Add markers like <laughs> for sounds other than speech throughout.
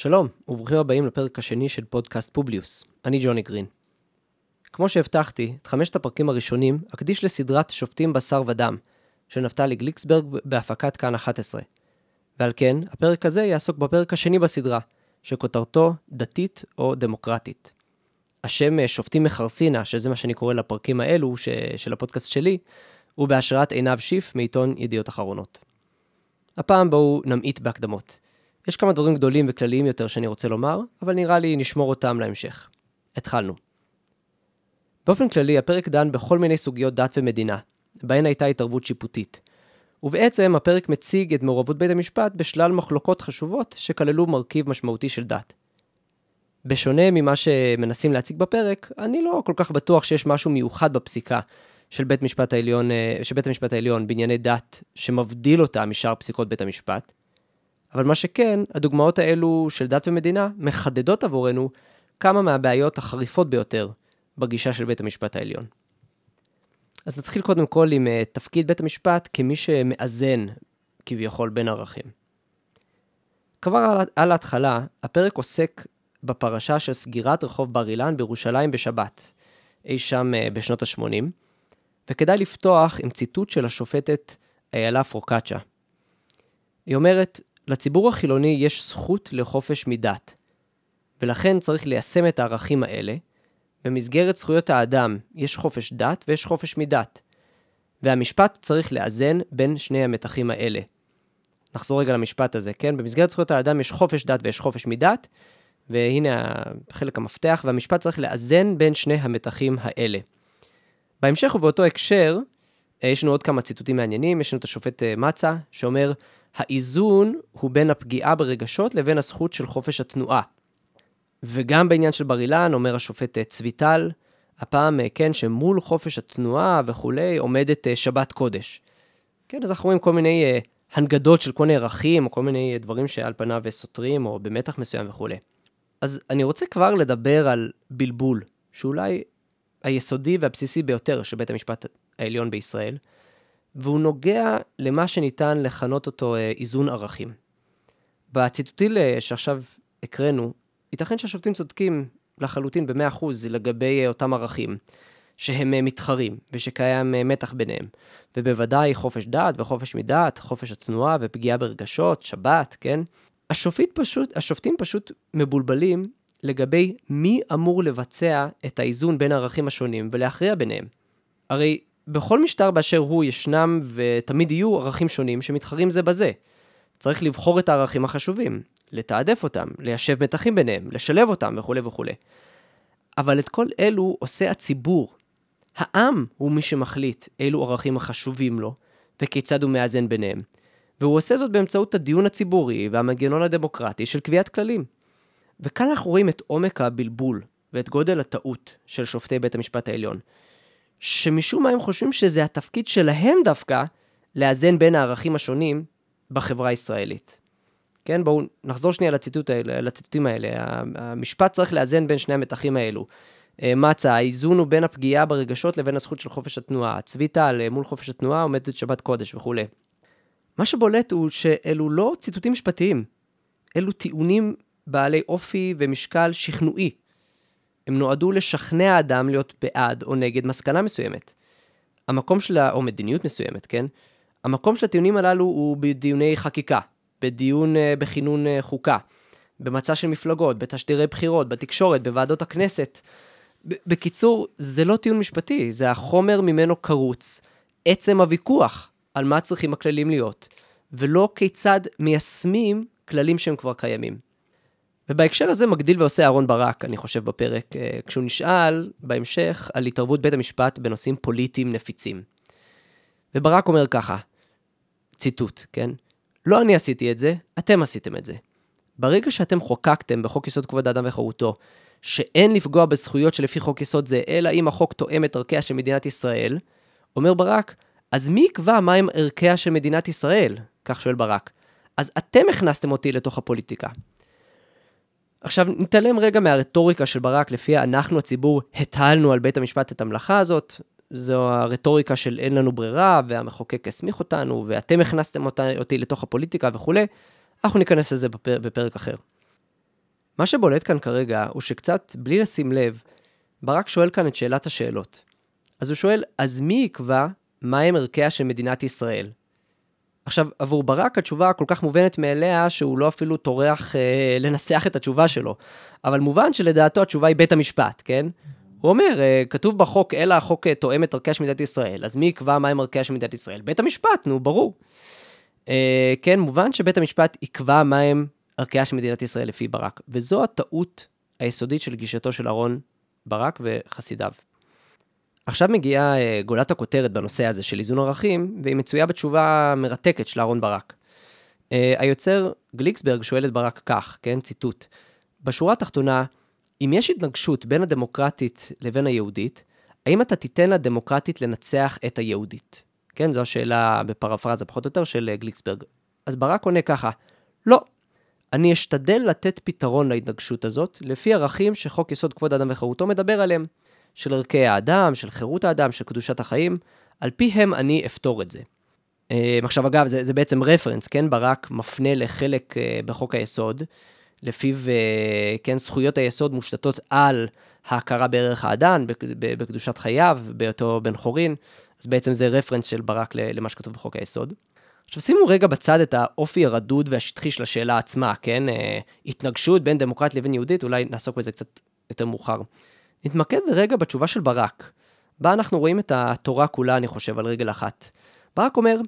שלום, וברוכים הבאים לפרק השני של פודקאסט פובליוס. אני ג'וני גרין. כמו שהבטחתי, את חמשת הפרקים הראשונים אקדיש לסדרת שופטים בשר ודם, של נפתלי גליקסברג בהפקת כאן 11. ועל כן, הפרק הזה יעסוק בפרק השני בסדרה, שכותרתו דתית או דמוקרטית. השם אה, שופטים מחרסינה, שזה מה שאני קורא לפרקים האלו ש... של הפודקאסט שלי, הוא בהשראת עינב שיף מעיתון ידיעות אחרונות. הפעם בואו נמעיט בהקדמות. יש כמה דברים גדולים וכלליים יותר שאני רוצה לומר, אבל נראה לי נשמור אותם להמשך. התחלנו. באופן כללי, הפרק דן בכל מיני סוגיות דת ומדינה, בהן הייתה התערבות שיפוטית. ובעצם הפרק מציג את מעורבות בית המשפט בשלל מחלוקות חשובות שכללו מרכיב משמעותי של דת. בשונה ממה שמנסים להציג בפרק, אני לא כל כך בטוח שיש משהו מיוחד בפסיקה של בית, העליון, אה, של בית המשפט העליון בענייני דת שמבדיל אותה משאר פסיקות בית המשפט. אבל מה שכן, הדוגמאות האלו של דת ומדינה מחדדות עבורנו כמה מהבעיות החריפות ביותר בגישה של בית המשפט העליון. אז נתחיל קודם כל עם uh, תפקיד בית המשפט כמי שמאזן כביכול בין ערכים. כבר על, ההתחלה, הפרק עוסק בפרשה של סגירת רחוב בר אילן בירושלים בשבת, אי שם uh, בשנות ה-80, וכדאי לפתוח עם ציטוט של השופטת איילה פרוקצ'ה. היא אומרת, לציבור החילוני יש זכות לחופש מדת, ולכן צריך ליישם את הערכים האלה. במסגרת זכויות האדם יש חופש דת ויש חופש מדת, והמשפט צריך לאזן בין שני המתחים האלה. נחזור רגע למשפט הזה, כן? במסגרת זכויות האדם יש חופש דת ויש חופש מדת, והנה החלק המפתח, והמשפט צריך לאזן בין שני המתחים האלה. בהמשך ובאותו הקשר, אה, יש לנו עוד כמה ציטוטים מעניינים, יש לנו את השופט אה, מצה, שאומר, האיזון הוא בין הפגיעה ברגשות לבין הזכות של חופש התנועה. וגם בעניין של בר אילן, אומר השופט אה, צביטל, הפעם, כן, שמול חופש התנועה וכולי, עומדת שבת קודש. כן, אז אנחנו רואים כל מיני הנגדות של כל מיני ערכים, או כל מיני דברים שעל פניו סותרים, או במתח מסוים וכולי. אז אני רוצה כבר לדבר על בלבול, שאולי היסודי והבסיסי ביותר של בית המשפט העליון בישראל, והוא נוגע למה שניתן לכנות אותו אה, איזון ערכים. בציטוטים שעכשיו הקראנו, ייתכן שהשופטים צודקים לחלוטין ב-100% לגבי אה, אותם ערכים, שהם אה, מתחרים, ושקיים מתח ביניהם. ובוודאי חופש דת וחופש מדת, חופש התנועה ופגיעה ברגשות, שבת, כן? השופט פשוט, השופטים פשוט מבולבלים לגבי מי אמור לבצע את האיזון בין הערכים השונים ולהכריע ביניהם. הרי בכל משטר באשר הוא ישנם ותמיד יהיו ערכים שונים שמתחרים זה בזה. צריך לבחור את הערכים החשובים, לתעדף אותם, ליישב מתחים ביניהם, לשלב אותם וכולי וכולי. אבל את כל אלו עושה הציבור. העם הוא מי שמחליט אילו ערכים החשובים לו, וכיצד הוא מאזן ביניהם. והוא עושה זאת באמצעות הדיון הציבורי והמנגנון הדמוקרטי של קביעת כללים. וכאן אנחנו רואים את עומק הבלבול ואת גודל הטעות של שופטי בית המשפט העליון, שמשום מה הם חושבים שזה התפקיד שלהם דווקא לאזן בין הערכים השונים בחברה הישראלית. כן, בואו נחזור שנייה לציטוט האלה, לציטוטים האלה. המשפט צריך לאזן בין שני המתחים האלו. אה, מצה, האיזון הוא בין הפגיעה ברגשות לבין הזכות של חופש התנועה. צבי טל, מול חופש התנועה עומדת שבת קודש וכולי. מה שבולט הוא שאלו לא ציטוטים משפטיים, אלו טיעונים בעלי אופי ומשקל שכנועי. הם נועדו לשכנע אדם להיות בעד או נגד מסקנה מסוימת. המקום שלה, או מדיניות מסוימת, כן? המקום של הטיעונים הללו הוא בדיוני חקיקה, בדיון uh, בכינון uh, חוקה, במצע של מפלגות, בתשדירי בחירות, בתקשורת, בוועדות הכנסת. בקיצור, זה לא טיעון משפטי, זה החומר ממנו קרוץ, עצם הוויכוח על מה צריכים הכללים להיות, ולא כיצד מיישמים כללים שהם כבר קיימים. ובהקשר הזה מגדיל ועושה אהרון ברק, אני חושב, בפרק, אה, כשהוא נשאל בהמשך על התערבות בית המשפט בנושאים פוליטיים נפיצים. וברק אומר ככה, ציטוט, כן? לא אני עשיתי את זה, אתם עשיתם את זה. ברגע שאתם חוקקתם בחוק יסוד כבוד האדם וחירותו, שאין לפגוע בזכויות שלפי חוק יסוד זה, אלא אם החוק תואם את ערכיה של מדינת ישראל, אומר ברק, אז מי יקבע מהם ערכיה של מדינת ישראל? כך שואל ברק. אז אתם הכנסתם אותי לתוך הפוליטיקה. עכשיו, נתעלם רגע מהרטוריקה של ברק, לפיה אנחנו, הציבור, הטלנו על בית המשפט את המלאכה הזאת. זו הרטוריקה של אין לנו ברירה, והמחוקק הסמיך אותנו, ואתם הכנסתם אותי, לתוך הפוליטיקה וכולי. אנחנו ניכנס לזה בפר, בפרק אחר. מה שבולט כאן כרגע הוא שקצת, בלי לשים לב, ברק שואל כאן את שאלת השאלות. אז הוא שואל, אז מי יקבע מהם ערכיה של מדינת ישראל? עכשיו, עבור ברק התשובה כל כך מובנת מאליה, שהוא לא אפילו טורח אה, לנסח את התשובה שלו. אבל מובן שלדעתו התשובה היא בית המשפט, כן? הוא אומר, אה, כתוב בחוק, אלא החוק אה, תואם את ערכיה של מדינת ישראל, אז מי יקבע מהם ערכיה של מדינת ישראל? בית המשפט, נו, ברור. אה, כן, מובן שבית המשפט יקבע מהם ערכיה של מדינת ישראל לפי ברק, וזו הטעות היסודית של גישתו של אהרון ברק וחסידיו. עכשיו מגיעה אה, גולת הכותרת בנושא הזה של איזון ערכים, והיא מצויה בתשובה מרתקת של אהרון ברק. אה, היוצר גליקסברג שואל את ברק כך, כן, ציטוט: בשורה התחתונה, אם יש התנגשות בין הדמוקרטית לבין היהודית, האם אתה תיתן לדמוקרטית לנצח את היהודית? כן, זו השאלה בפרפרזה פחות או יותר של אה, גליקסברג. אז ברק עונה ככה, לא, אני אשתדל לתת פתרון להתנגשות הזאת, לפי ערכים שחוק יסוד כבוד האדם וחירותו מדבר עליהם. של ערכי האדם, של חירות האדם, של קדושת החיים, על פיהם אני אפתור את זה. אה, עכשיו, אגב, זה, זה בעצם רפרנס, כן? ברק מפנה לחלק אה, בחוק היסוד, לפיו, אה, כן, זכויות היסוד מושתתות על ההכרה בערך האדם, בקדושת חייו, בהיותו בן חורין, אז בעצם זה רפרנס של ברק למה שכתוב בחוק היסוד. עכשיו שימו רגע בצד את האופי הרדוד והשטחי של השאלה עצמה, כן? התנגשות בין דמוקרט לבין יהודית, אולי נעסוק בזה קצת יותר מאוחר. נתמקד רגע בתשובה של ברק, בה אנחנו רואים את התורה כולה, אני חושב, על רגל אחת. ברק אומר,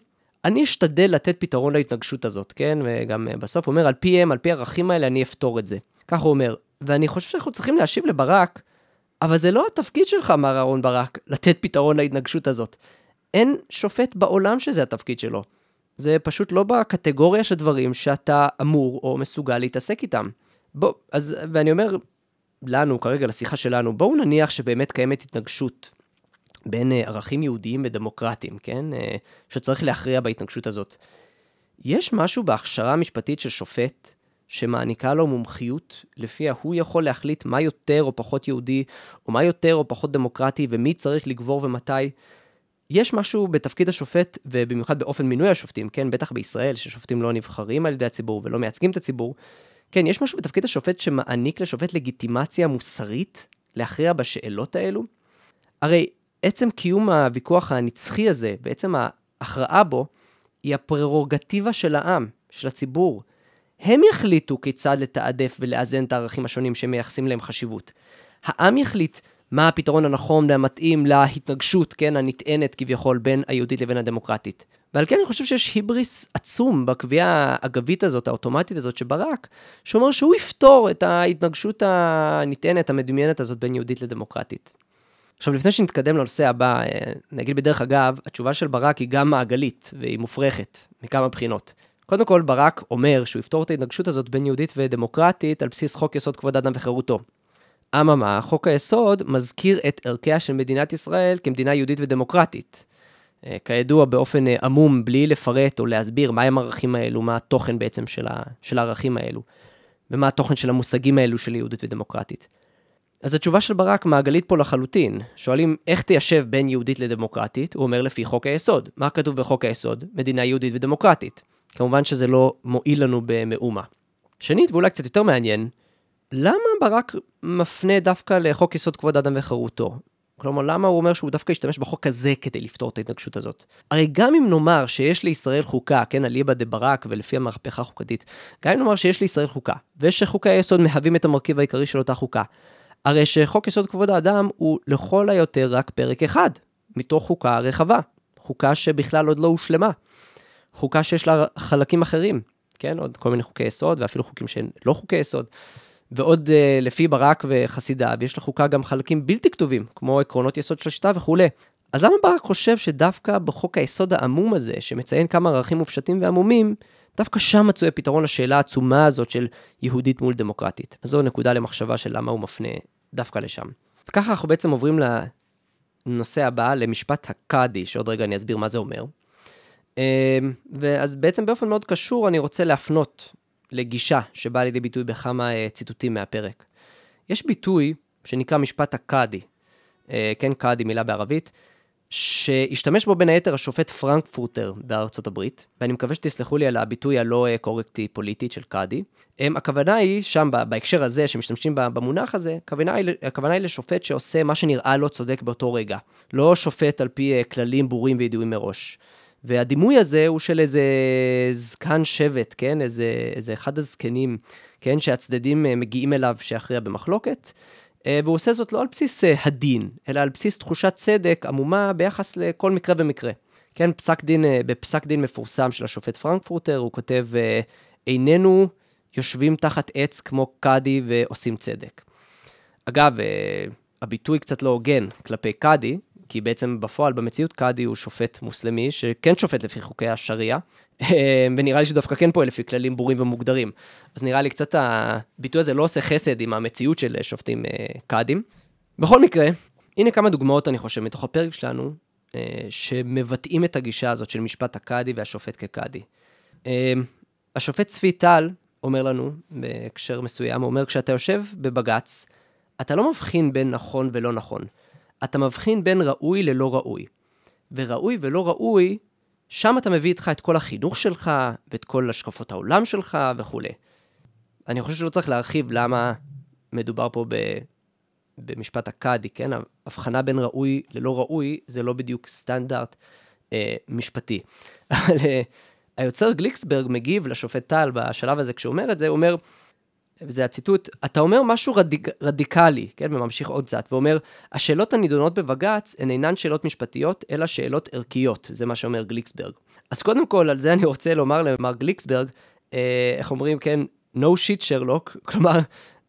אני אשתדל לתת פתרון להתנגשות הזאת, כן? וגם אה, בסוף הוא אומר, על פיהם, על פי הערכים האלה, אני אפתור את זה. כך הוא אומר. ואני חושב שאנחנו צריכים להשיב לברק, אבל זה לא התפקיד שלך, מר אהרון ברק, לתת פתרון להתנגשות הזאת. אין שופט בעולם שזה התפקיד שלו. זה פשוט לא בקטגוריה של דברים שאתה אמור או מסוגל להתעסק איתם. בוא, אז, ואני אומר, לנו, כרגע לשיחה שלנו, בואו נניח שבאמת קיימת התנגשות בין uh, ערכים יהודיים ודמוקרטיים, כן? Uh, שצריך להכריע בהתנגשות הזאת. יש משהו בהכשרה המשפטית של שופט שמעניקה לו מומחיות, לפיה הוא יכול להחליט מה יותר או פחות יהודי, או מה יותר או פחות דמוקרטי, ומי צריך לגבור ומתי. יש משהו בתפקיד השופט, ובמיוחד באופן מינוי השופטים, כן? בטח בישראל, ששופטים לא נבחרים על ידי הציבור ולא מייצגים את הציבור, כן, יש משהו בתפקיד השופט שמעניק לשופט לגיטימציה מוסרית להכריע בשאלות האלו. הרי עצם קיום הוויכוח הנצחי הזה, בעצם ההכרעה בו, היא הפררוגטיבה של העם, של הציבור. הם יחליטו כיצד לתעדף ולאזן את הערכים השונים שהם מייחסים להם חשיבות. העם יחליט מה הפתרון הנכון והמתאים להתנגשות, כן, הנטענת כביכול בין היהודית לבין הדמוקרטית. ועל כן אני חושב שיש היבריס עצום בקביעה האגבית הזאת, האוטומטית הזאת שברק, שאומר שהוא יפתור את ההתנגשות הנטענת, המדומיינת הזאת בין יהודית לדמוקרטית. עכשיו, לפני שנתקדם לנושא הבא, אה, נגיד בדרך אגב, התשובה של ברק היא גם מעגלית, והיא מופרכת, מכמה בחינות. קודם כל, ברק אומר שהוא יפתור את ההתנגשות הזאת בין יהודית ודמוקרטית על בסיס חוק יסוד כבוד האדם וחירותו. אממה, חוק היסוד מזכיר את ערכיה של מדינת ישראל כמדינה יהודית ודמוקרטית. אה, כידוע, באופן אה, עמום, בלי לפרט או להסביר מהם הערכים האלו, מה התוכן בעצם של, ה, של הערכים האלו, ומה התוכן של המושגים האלו של יהודית ודמוקרטית. אז התשובה של ברק מעגלית פה לחלוטין. שואלים, איך תיישב בין יהודית לדמוקרטית? הוא אומר לפי חוק היסוד. מה כתוב בחוק היסוד? מדינה יהודית ודמוקרטית. כמובן שזה לא מועיל לנו במאומה. שנית, ואולי קצת יותר מעניין, למה ברק מפנה דווקא לחוק יסוד כבוד האדם וחירותו? כלומר, למה הוא אומר שהוא דווקא ישתמש בחוק הזה כדי לפתור את ההתנגשות הזאת? הרי גם אם נאמר שיש לישראל חוקה, כן, אליבא דה ברק ולפי המהפכה החוקתית, גם אם נאמר שיש לישראל חוקה, ושחוקי היסוד מהווים את המרכיב העיקרי של אותה חוקה, הרי שחוק יסוד כבוד האדם הוא לכל היותר רק פרק אחד, מתוך חוקה רחבה. חוקה שבכלל עוד לא הושלמה. חוקה שיש לה חלקים אחרים, כן? עוד כל מיני חוקי יסוד, ואפילו חוקים שהם לא חוקי יסוד. ועוד uh, לפי ברק וחסידיו, יש לחוקה גם חלקים בלתי כתובים, כמו עקרונות יסוד של השיטה וכולי. אז למה ברק חושב שדווקא בחוק היסוד העמום הזה, שמציין כמה ערכים מופשטים ועמומים, דווקא שם מצוי הפתרון לשאלה העצומה הזאת של יהודית מול דמוקרטית. אז זו נקודה למחשבה של למה הוא מפנה דווקא לשם. וככה אנחנו בעצם עוברים לנושא הבא, למשפט הקאדי, שעוד רגע אני אסביר מה זה אומר. אמ, ואז בעצם באופן מאוד קשור אני רוצה להפנות לגישה שבאה לידי ביטוי בכמה אה, ציטוטים מהפרק. יש ביטוי שנקרא משפט הקאדי, אה, כן, קאדי, מילה בערבית, שהשתמש בו בין היתר השופט פרנקפורטר בארצות הברית, ואני מקווה שתסלחו לי על הביטוי הלא קורקטי פוליטית של קאדי. הכוונה היא, שם בהקשר הזה, שמשתמשים במונח הזה, הכוונה היא, הכוונה היא לשופט שעושה מה שנראה לו צודק באותו רגע. לא שופט על פי אה, כללים ברורים וידועים מראש. והדימוי הזה הוא של איזה זקן שבט, כן? איזה, איזה אחד הזקנים, כן? שהצדדים אה, מגיעים אליו שיכריע במחלוקת. אה, והוא עושה זאת לא על בסיס אה, הדין, אלא על בסיס תחושת צדק עמומה ביחס לכל מקרה ומקרה. כן, פסק דין, בפסק דין מפורסם של השופט פרנקפורטר, הוא כותב, איננו יושבים תחת עץ כמו קאדי ועושים צדק. אגב, הביטוי קצת לא הוגן כלפי קאדי, כי בעצם בפועל, במציאות, קאדי הוא שופט מוסלמי, שכן שופט לפי חוקי השריעה, אה, <laughs> ונראה לי שדווקא כן פועל לפי כללים ברורים ומוגדרים. אז נראה לי קצת הביטוי הזה לא עושה חסד עם המציאות של שופטים אה, קאדים. בכל מקרה, הנה כמה דוגמאות, אני חושב, מתוך הפרק שלנו, אה, שמבטאים את הגישה הזאת של משפט הקאדי והשופט כקאדי. השופט צבי טל אומר לנו, בהקשר מסוים, הוא אומר, כשאתה יושב בבג"ץ, אתה לא מבחין בין נכון ולא נכון. אתה מבחין בין ראוי ללא ראוי. וראוי ולא ראוי, שם אתה מביא איתך את כל החינוך שלך, ואת כל השקפות העולם שלך וכולי. אני חושב שלא צריך להרחיב למה מדובר פה ב... במשפט הקאדי, כן? הבחנה בין ראוי ללא ראוי זה לא בדיוק סטנדרט אה, משפטי. <laughs> אבל אה, היוצר גליקסברג מגיב לשופט טל בשלב הזה, כשהוא אומר את זה, הוא אומר, וזה הציטוט, אתה אומר משהו רדיק, רדיקלי, כן, וממשיך עוד קצת, ואומר, השאלות הנידונות בבג"ץ הן אינן שאלות משפטיות, אלא שאלות ערכיות, זה מה שאומר גליקסברג. אז קודם כל, על זה אני רוצה לומר למר גליקסברג, אה, איך אומרים, כן, no shit שרלוק, <laughs> כלומר,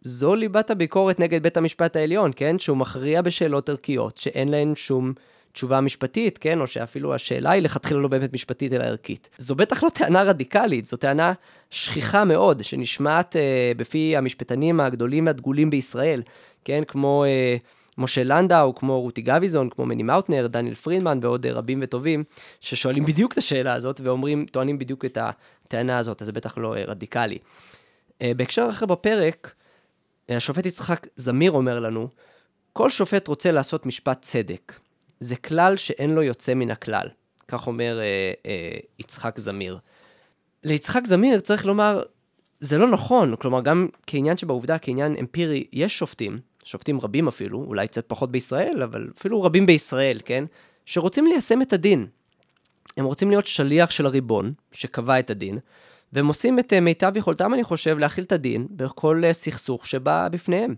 זו ליבת הביקורת נגד בית המשפט העליון, כן, שהוא מכריע בשאלות ערכיות, שאין להן שום... תשובה משפטית, כן, או שאפילו השאלה היא לכתחילה לא באמת משפטית אלא ערכית. זו בטח לא טענה רדיקלית, זו טענה שכיחה מאוד, שנשמעת אה, בפי המשפטנים הגדולים והדגולים בישראל, כן, כמו אה, משה לנדאו, כמו רותי גביזון, כמו מני מאוטנר, דניאל פרידמן ועוד אה, רבים וטובים, ששואלים בדיוק את השאלה הזאת ואומרים, טוענים בדיוק את הטענה הזאת, אז זה בטח לא אה, רדיקלי. אה, בהקשר אחר בפרק, השופט יצחק זמיר אומר לנו, כל שופט רוצה לעשות משפט צדק. זה כלל שאין לו יוצא מן הכלל. כך אומר אה, אה, יצחק זמיר. ליצחק זמיר צריך לומר, זה לא נכון, כלומר גם כעניין שבעובדה, כעניין אמפירי, יש שופטים, שופטים רבים אפילו, אולי קצת פחות בישראל, אבל אפילו רבים בישראל, כן? שרוצים ליישם את הדין. הם רוצים להיות שליח של הריבון, שקבע את הדין, והם עושים את אה, מיטב יכולתם, אני חושב, להכיל את הדין בכל אה, סכסוך שבא בפניהם.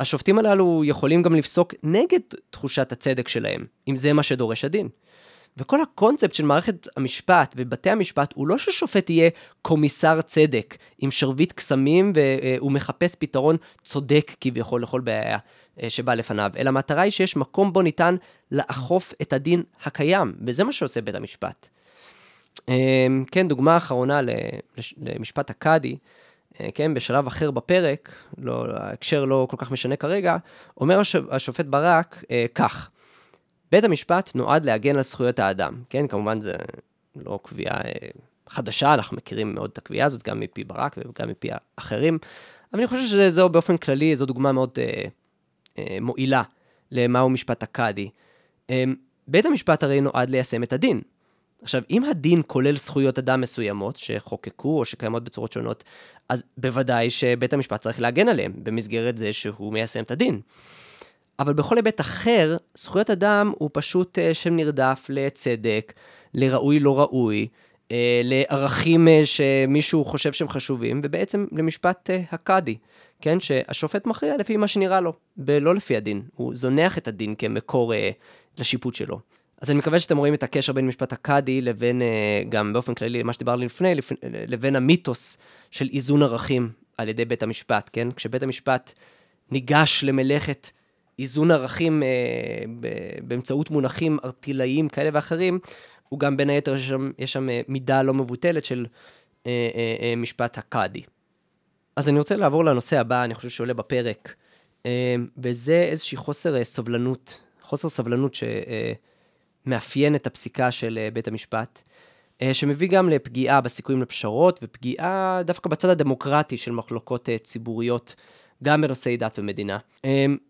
השופטים הללו יכולים גם לפסוק נגד תחושת הצדק שלהם, אם זה מה שדורש הדין. וכל הקונספט של מערכת המשפט ובתי המשפט הוא לא ששופט יהיה קומיסר צדק עם שרביט קסמים והוא מחפש פתרון צודק כביכול לכל בעיה אה, שבאה לפניו, אלא המטרה היא שיש מקום בו ניתן לאכוף את הדין הקיים, וזה מה שעושה בית המשפט. אה, כן, דוגמה אחרונה למשפט הקאדי, אה, כן, בשלב אחר בפרק, לא, ההקשר לא כל כך משנה כרגע, אומר השופט ברק אה, כך, בית המשפט נועד להגן על זכויות האדם, כן, כמובן זה לא קביעה אה, חדשה, אנחנו מכירים מאוד את הקביעה הזאת, גם מפי ברק וגם מפי אחרים, אבל אני חושב שזו באופן כללי, זו דוגמה מאוד אה, אה, מועילה למהו משפט הקאדי. אה, בית המשפט הרי נועד ליישם את הדין, עכשיו, אם הדין כולל זכויות אדם מסוימות שחוקקו או שקיימות בצורות שונות, אז בוודאי שבית המשפט צריך להגן עליהם במסגרת זה שהוא מיישם את הדין. אבל בכל היבט אחר, זכויות אדם הוא פשוט אה, שם נרדף לצדק, לראוי לא ראוי, אה, לערכים אה, שמישהו חושב שהם חשובים, ובעצם למשפט הקאדי, כן? שהשופט מכריע לפי מה שנראה לו, ולא לפי הדין. הוא זונח את הדין כמקור לשיפוט שלו. אז אני מקווה שאתם רואים את הקשר בין משפט הקאדי לבין, אה, גם באופן כללי, מה שדיברנו לפני, לבין המיתוס של איזון ערכים על ידי בית המשפט, כן? כשבית המשפט ניגש למלאכת איזון ערכים אה, באמצעות מונחים ארטילאיים כאלה ואחרים, הוא גם בין היתר, יש שם, יש שם אה, מידה לא מבוטלת של אה, אה, אה, משפט הקאדי. אז אני רוצה לעבור לנושא הבא, אני חושב שעולה בפרק, אה, וזה איזושהי חוסר אה, סבלנות, חוסר סבלנות ש... אה, מאפיין את הפסיקה של אה, בית המשפט, אה, שמביא גם לפגיעה בסיכויים לפשרות ופגיעה דווקא בצד הדמוקרטי של מחלוקות אה, ציבוריות גם בנושאי דת ומדינה.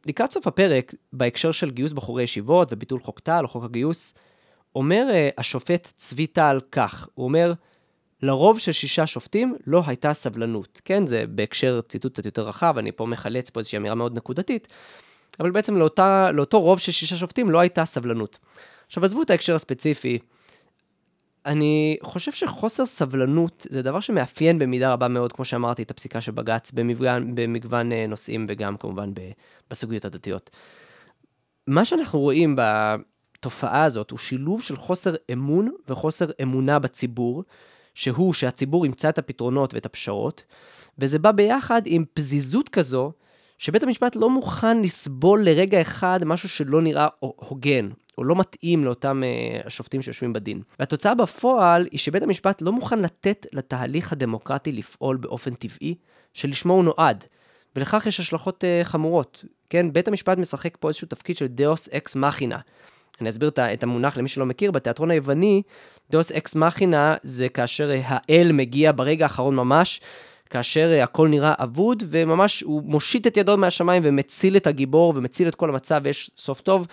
לקראת סוף הפרק, בהקשר של גיוס בחורי ישיבות וביטול חוק טל או חוק הגיוס, אומר השופט צבי טל כך, הוא אומר, לרוב של שישה שופטים לא הייתה סבלנות. כן, זה בהקשר ציטוט קצת יותר רחב, אני פה מחלץ פה איזושהי אמירה מאוד נקודתית, אבל בעצם לאותה, לאותו רוב של שישה שופטים לא הייתה סבלנות. עכשיו, עזבו את ההקשר הספציפי, אני חושב שחוסר סבלנות זה דבר שמאפיין במידה רבה מאוד, כמו שאמרתי, את הפסיקה של בג"ץ במגוון, במגוון אה, נושאים וגם כמובן בסוגיות הדתיות. מה שאנחנו רואים בתופעה הזאת הוא שילוב של חוסר אמון וחוסר אמונה בציבור, שהוא שהציבור ימצא את הפתרונות ואת הפשרות, וזה בא ביחד עם פזיזות כזו, שבית המשפט לא מוכן לסבול לרגע אחד משהו שלא נראה הוגן, או לא מתאים לאותם uh, השופטים שיושבים בדין. והתוצאה בפועל היא שבית המשפט לא מוכן לתת לתהליך הדמוקרטי לפעול באופן טבעי, שלשמו הוא נועד. ולכך יש השלכות uh, חמורות. כן, בית המשפט משחק פה איזשהו תפקיד של דאוס אקס מכינה. אני אסביר את המונח למי שלא מכיר, בתיאטרון היווני, deus ex machina זה כאשר האל מגיע ברגע האחרון ממש, כאשר הכל נראה אבוד, וממש הוא מושיט את ידו מהשמיים ומציל את הגיבור ומציל את כל המצב ויש סוף טוב.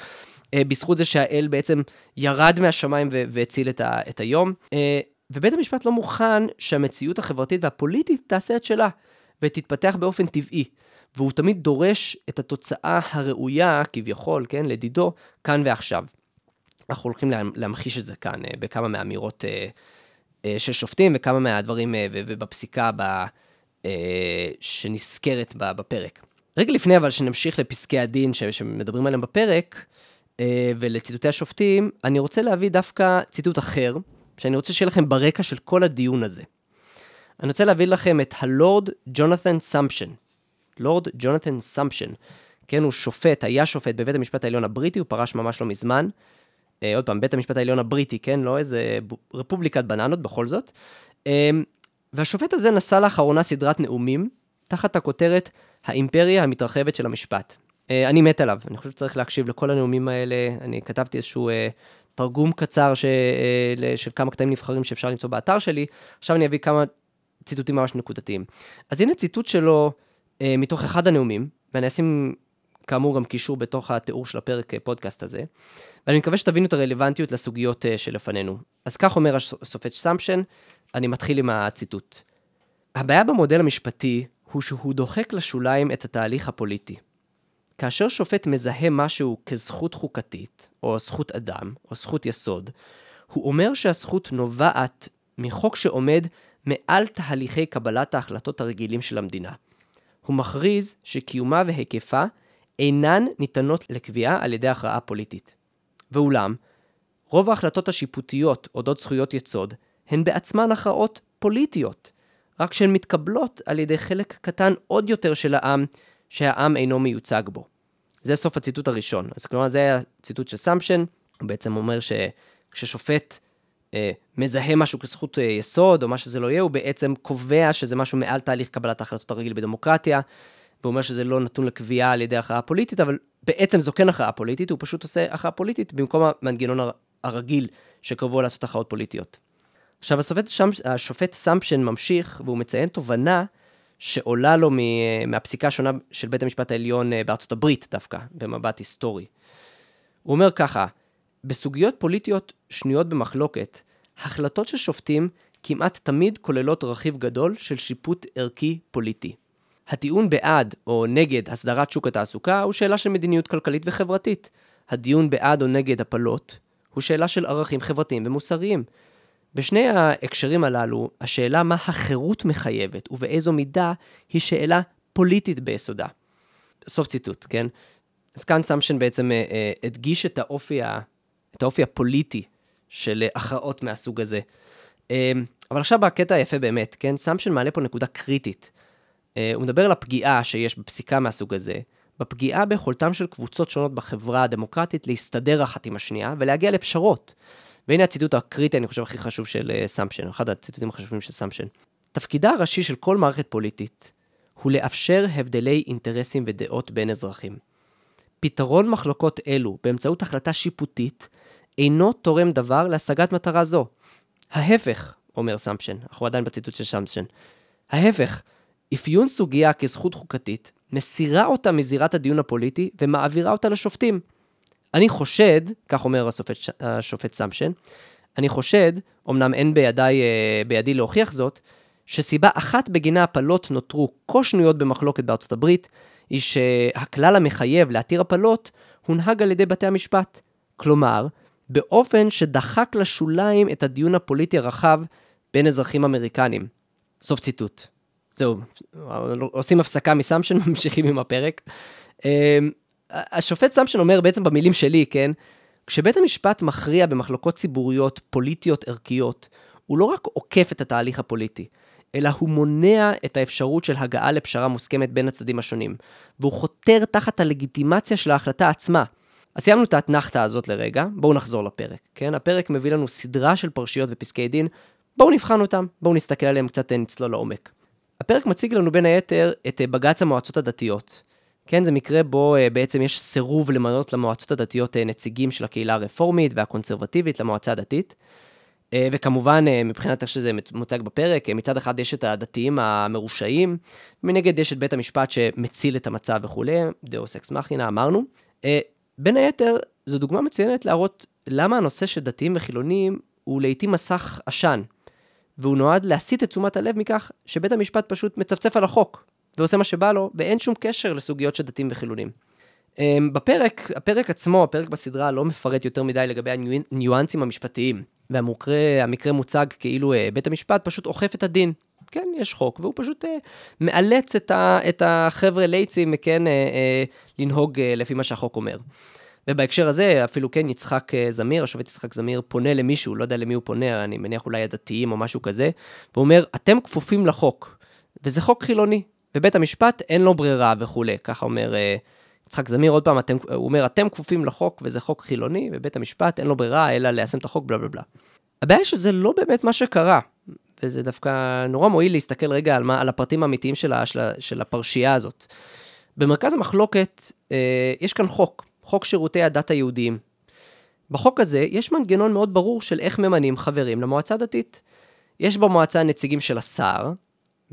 אה, בזכות זה שהאל בעצם ירד מהשמיים והציל את, ה- את היום. אה, ובית המשפט לא מוכן שהמציאות החברתית והפוליטית תעשה את שלה, ותתפתח באופן טבעי. והוא תמיד דורש את התוצאה הראויה, כביכול, כן, לדידו, כאן ועכשיו. אנחנו הולכים להמחיש את זה כאן אה, בכמה מהאמירות של שופטים וכמה מהדברים ובפסיקה ב, שנזכרת בפרק. רגע לפני אבל שנמשיך לפסקי הדין שמדברים עליהם בפרק, ולציטוטי השופטים, אני רוצה להביא דווקא ציטוט אחר, שאני רוצה שיהיה לכם ברקע של כל הדיון הזה. אני רוצה להביא לכם את הלורד ג'ונת'ן סמפשן. לורד ג'ונת'ן סמפשן, כן, הוא שופט, היה שופט בבית המשפט העליון הבריטי, הוא פרש ממש לא מזמן. אה, עוד פעם, בית המשפט העליון הבריטי, כן, לא איזה רפובליקת בננות בכל זאת. אה, והשופט הזה נשא לאחרונה סדרת נאומים, תחת הכותרת האימפריה המתרחבת של המשפט. אה, אני מת עליו, אני חושב שצריך להקשיב לכל הנאומים האלה, אני כתבתי איזשהו אה, תרגום קצר ש, אה, של כמה קטעים נבחרים שאפשר למצוא באתר שלי, עכשיו אני אביא כמה ציטוטים ממש נקודתיים. אז הנה ציטוט שלו מתוך אחד הנאומים, ואני אשים כאמור גם קישור בתוך התיאור של הפרק פודקאסט הזה, ואני מקווה שתבינו את הרלוונטיות לסוגיות שלפנינו. אז כך אומר השופט סמפשן, אני מתחיל עם הציטוט. הבעיה במודל המשפטי הוא שהוא דוחק לשוליים את התהליך הפוליטי. כאשר שופט מזהה משהו כזכות חוקתית, או זכות אדם, או זכות יסוד, הוא אומר שהזכות נובעת מחוק שעומד מעל תהליכי קבלת ההחלטות הרגילים של המדינה. הוא מכריז שקיומה והיקפה אינן ניתנות לקביעה על ידי הכרעה פוליטית. ואולם, רוב ההחלטות השיפוטיות אודות זכויות יסוד הן בעצמן הכרעות פוליטיות, רק שהן מתקבלות על ידי חלק קטן עוד יותר של העם שהעם אינו מיוצג בו. זה סוף הציטוט הראשון. אז כלומר, זה היה ציטוט של סמפשן, הוא בעצם אומר שכששופט אה, מזהה משהו כזכות אה, יסוד, או מה שזה לא יהיה, הוא בעצם קובע שזה משהו מעל תהליך קבלת ההחלטות הרגיל בדמוקרטיה, והוא אומר שזה לא נתון לקביעה על ידי הכרעה פוליטית, אבל בעצם זו כן הכרעה פוליטית, הוא פשוט עושה הכרעה פוליטית במקום המנגנון הרגיל שקבוע לעשות הכרעות פוליטיות. עכשיו, השופט, השופט סמפשן ממשיך, והוא מציין תובנה שעולה לו מהפסיקה השונה של בית המשפט העליון אה, בארצות הברית דווקא, במבט היסטורי. הוא אומר ככה, בסוגיות פוליטיות שנויות במחלוקת, החלטות של שופטים כמעט תמיד כוללות רכיב גדול של שיפוט ערכי פוליטי. הטיעון בעד או נגד הסדרת שוק התעסוקה הוא שאלה של מדיניות כלכלית וחברתית. הדיון בעד או נגד הפלות הוא שאלה של ערכים חברתיים ומוסריים. בשני ההקשרים הללו, השאלה מה החירות מחייבת ובאיזו מידה היא שאלה פוליטית ביסודה. סוף ציטוט, כן? אז כאן סמפשן בעצם אה, אה, הדגיש את האופי, ה, את האופי הפוליטי של הכרעות מהסוג הזה. אה, אבל עכשיו בקטע היפה באמת, כן? סמפשן מעלה פה נקודה קריטית. אה, הוא מדבר על הפגיעה שיש בפסיקה מהסוג הזה, בפגיעה ביכולתם של קבוצות שונות בחברה הדמוקרטית להסתדר אחת עם השנייה ולהגיע לפשרות. והנה הציטוט הקריטי, אני חושב, הכי חשוב של אה, סמפשן, אחד הציטוטים החשובים של סמפשן. תפקידה הראשי של כל מערכת פוליטית הוא לאפשר הבדלי אינטרסים ודעות בין אזרחים. פתרון מחלוקות אלו באמצעות החלטה שיפוטית אינו תורם דבר להשגת מטרה זו. ההפך, אומר סמפשן, אנחנו עדיין בציטוט של סמפשן, ההפך, אפיון סוגיה כזכות חוקתית מסירה אותה מזירת הדיון הפוליטי ומעבירה אותה לשופטים. אני חושד, כך אומר השופט, השופט סמפשן, אני חושד, אמנם אין בידי, אה, בידי להוכיח זאת, שסיבה אחת בגינה הפלות נותרו כה שנויות במחלוקת בארצות הברית, היא שהכלל המחייב להתיר הפלות הונהג על ידי בתי המשפט. כלומר, באופן שדחק לשוליים את הדיון הפוליטי הרחב בין אזרחים אמריקנים. סוף ציטוט. זהו, עושים הפסקה מסמשן וממשיכים <laughs> עם הפרק. השופט סמשן אומר בעצם במילים שלי, כן? כשבית המשפט מכריע במחלוקות ציבוריות, פוליטיות, ערכיות, הוא לא רק עוקף את התהליך הפוליטי, אלא הוא מונע את האפשרות של הגעה לפשרה מוסכמת בין הצדדים השונים, והוא חותר תחת הלגיטימציה של ההחלטה עצמה. אז סיימנו את האתנחתא הזאת לרגע, בואו נחזור לפרק, כן? הפרק מביא לנו סדרה של פרשיות ופסקי דין, בואו נבחן אותם, בואו נסתכל עליהם קצת, נצלול לעומק. הפרק מציג לנו בין היתר את אה, בג"ץ המועצות הדתיות. כן, זה מקרה בו אה, בעצם יש סירוב למנות למועצות הדתיות אה, נציגים של הקהילה הרפורמית והקונסרבטיבית למועצה הדתית. וכמובן, מבחינת איך שזה מוצג בפרק, מצד אחד יש את הדתיים המרושעים, מנגד יש את בית המשפט שמציל את המצב וכולי, דאוס אקס מכינה, אמרנו. בין היתר, זו דוגמה מצוינת להראות למה הנושא של דתיים וחילונים הוא לעיתים מסך עשן, והוא נועד להסיט את תשומת הלב מכך שבית המשפט פשוט מצפצף על החוק, ועושה מה שבא לו, ואין שום קשר לסוגיות של דתיים וחילונים. אמ, בפרק, הפרק עצמו, הפרק בסדרה, לא מפרט יותר מדי לגבי הניואנסים המשפטיים, והמקרה מוצג כאילו אה, בית המשפט פשוט אוכף את הדין. כן, יש חוק, והוא פשוט אה, מאלץ את, ה, את החבר'ה לייצים, כן, אה, אה, לנהוג אה, לפי מה שהחוק אומר. ובהקשר הזה, אפילו כן, יצחק אה, זמיר, השופט יצחק זמיר, פונה למישהו, לא יודע למי הוא פונה, אני מניח אולי הדתיים או משהו כזה, והוא אומר, אתם כפופים לחוק, וזה חוק חילוני, ובית המשפט אין לו ברירה וכולי, ככה אומר אה, יצחק זמיר, עוד פעם, אתם, הוא אומר, אתם כפופים לחוק וזה חוק חילוני, ובית המשפט אין לו ברירה אלא ליישם את החוק, בלה בלה בלה. הבעיה שזה לא באמת מה שקרה, וזה דווקא נורא מועיל להסתכל רגע על, מה, על הפרטים האמיתיים של, של, של הפרשייה הזאת. במרכז המחלוקת אה, יש כאן חוק, חוק שירותי הדת היהודיים. בחוק הזה יש מנגנון מאוד ברור של איך ממנים חברים למועצה הדתית. יש במועצה נציגים של השר,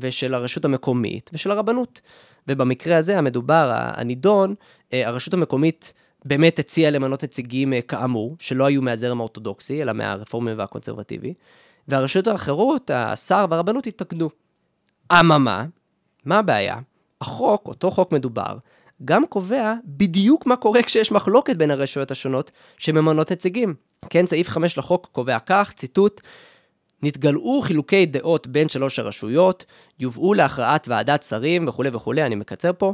ושל הרשות המקומית, ושל הרבנות. ובמקרה הזה, המדובר, הנידון, אה, הרשות המקומית באמת הציעה למנות נציגים אה, כאמור, שלא היו מהזרם האורתודוקסי, אלא מהרפורמי והקונסרבטיבי, והרשויות האחרות, השר והרבנות התאגדו. אממה, מה הבעיה? החוק, אותו חוק מדובר, גם קובע בדיוק מה קורה כשיש מחלוקת בין הרשויות השונות שממנות נציגים. כן, סעיף 5 לחוק קובע כך, ציטוט, נתגלעו חילוקי דעות בין שלוש הרשויות, יובאו להכרעת ועדת שרים וכולי וכולי, אני מקצר פה.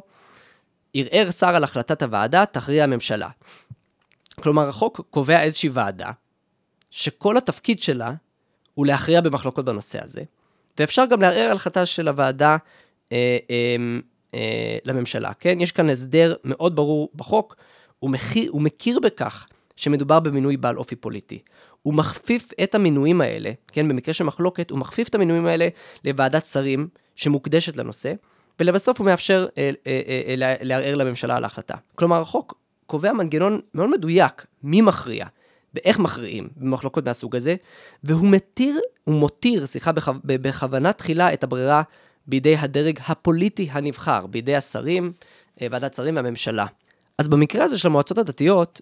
ערער שר על החלטת הוועדה, תכריע הממשלה. כלומר, החוק קובע איזושהי ועדה, שכל התפקיד שלה הוא להכריע במחלוקות בנושא הזה, ואפשר גם לערער על החלטה של הוועדה אה, אה, אה, לממשלה, כן? יש כאן הסדר מאוד ברור בחוק, הוא, מכיר, הוא מכיר בכך שמדובר במינוי בעל אופי פוליטי. הוא מכפיף את המינויים האלה, כן, במקרה של מחלוקת, הוא מכפיף את המינויים האלה לוועדת שרים שמוקדשת לנושא, ולבסוף הוא מאפשר אה, אה, אה, אה, לערער לממשלה על ההחלטה. כלומר, החוק קובע מנגנון מאוד מדויק, מי מכריע, ואיך מכריעים במחלוקות מהסוג הזה, והוא מתיר, הוא מותיר, סליחה, בכו, בכוונה תחילה את הברירה בידי הדרג הפוליטי הנבחר, בידי השרים, אה, ועדת שרים והממשלה. אז במקרה הזה של המועצות הדתיות,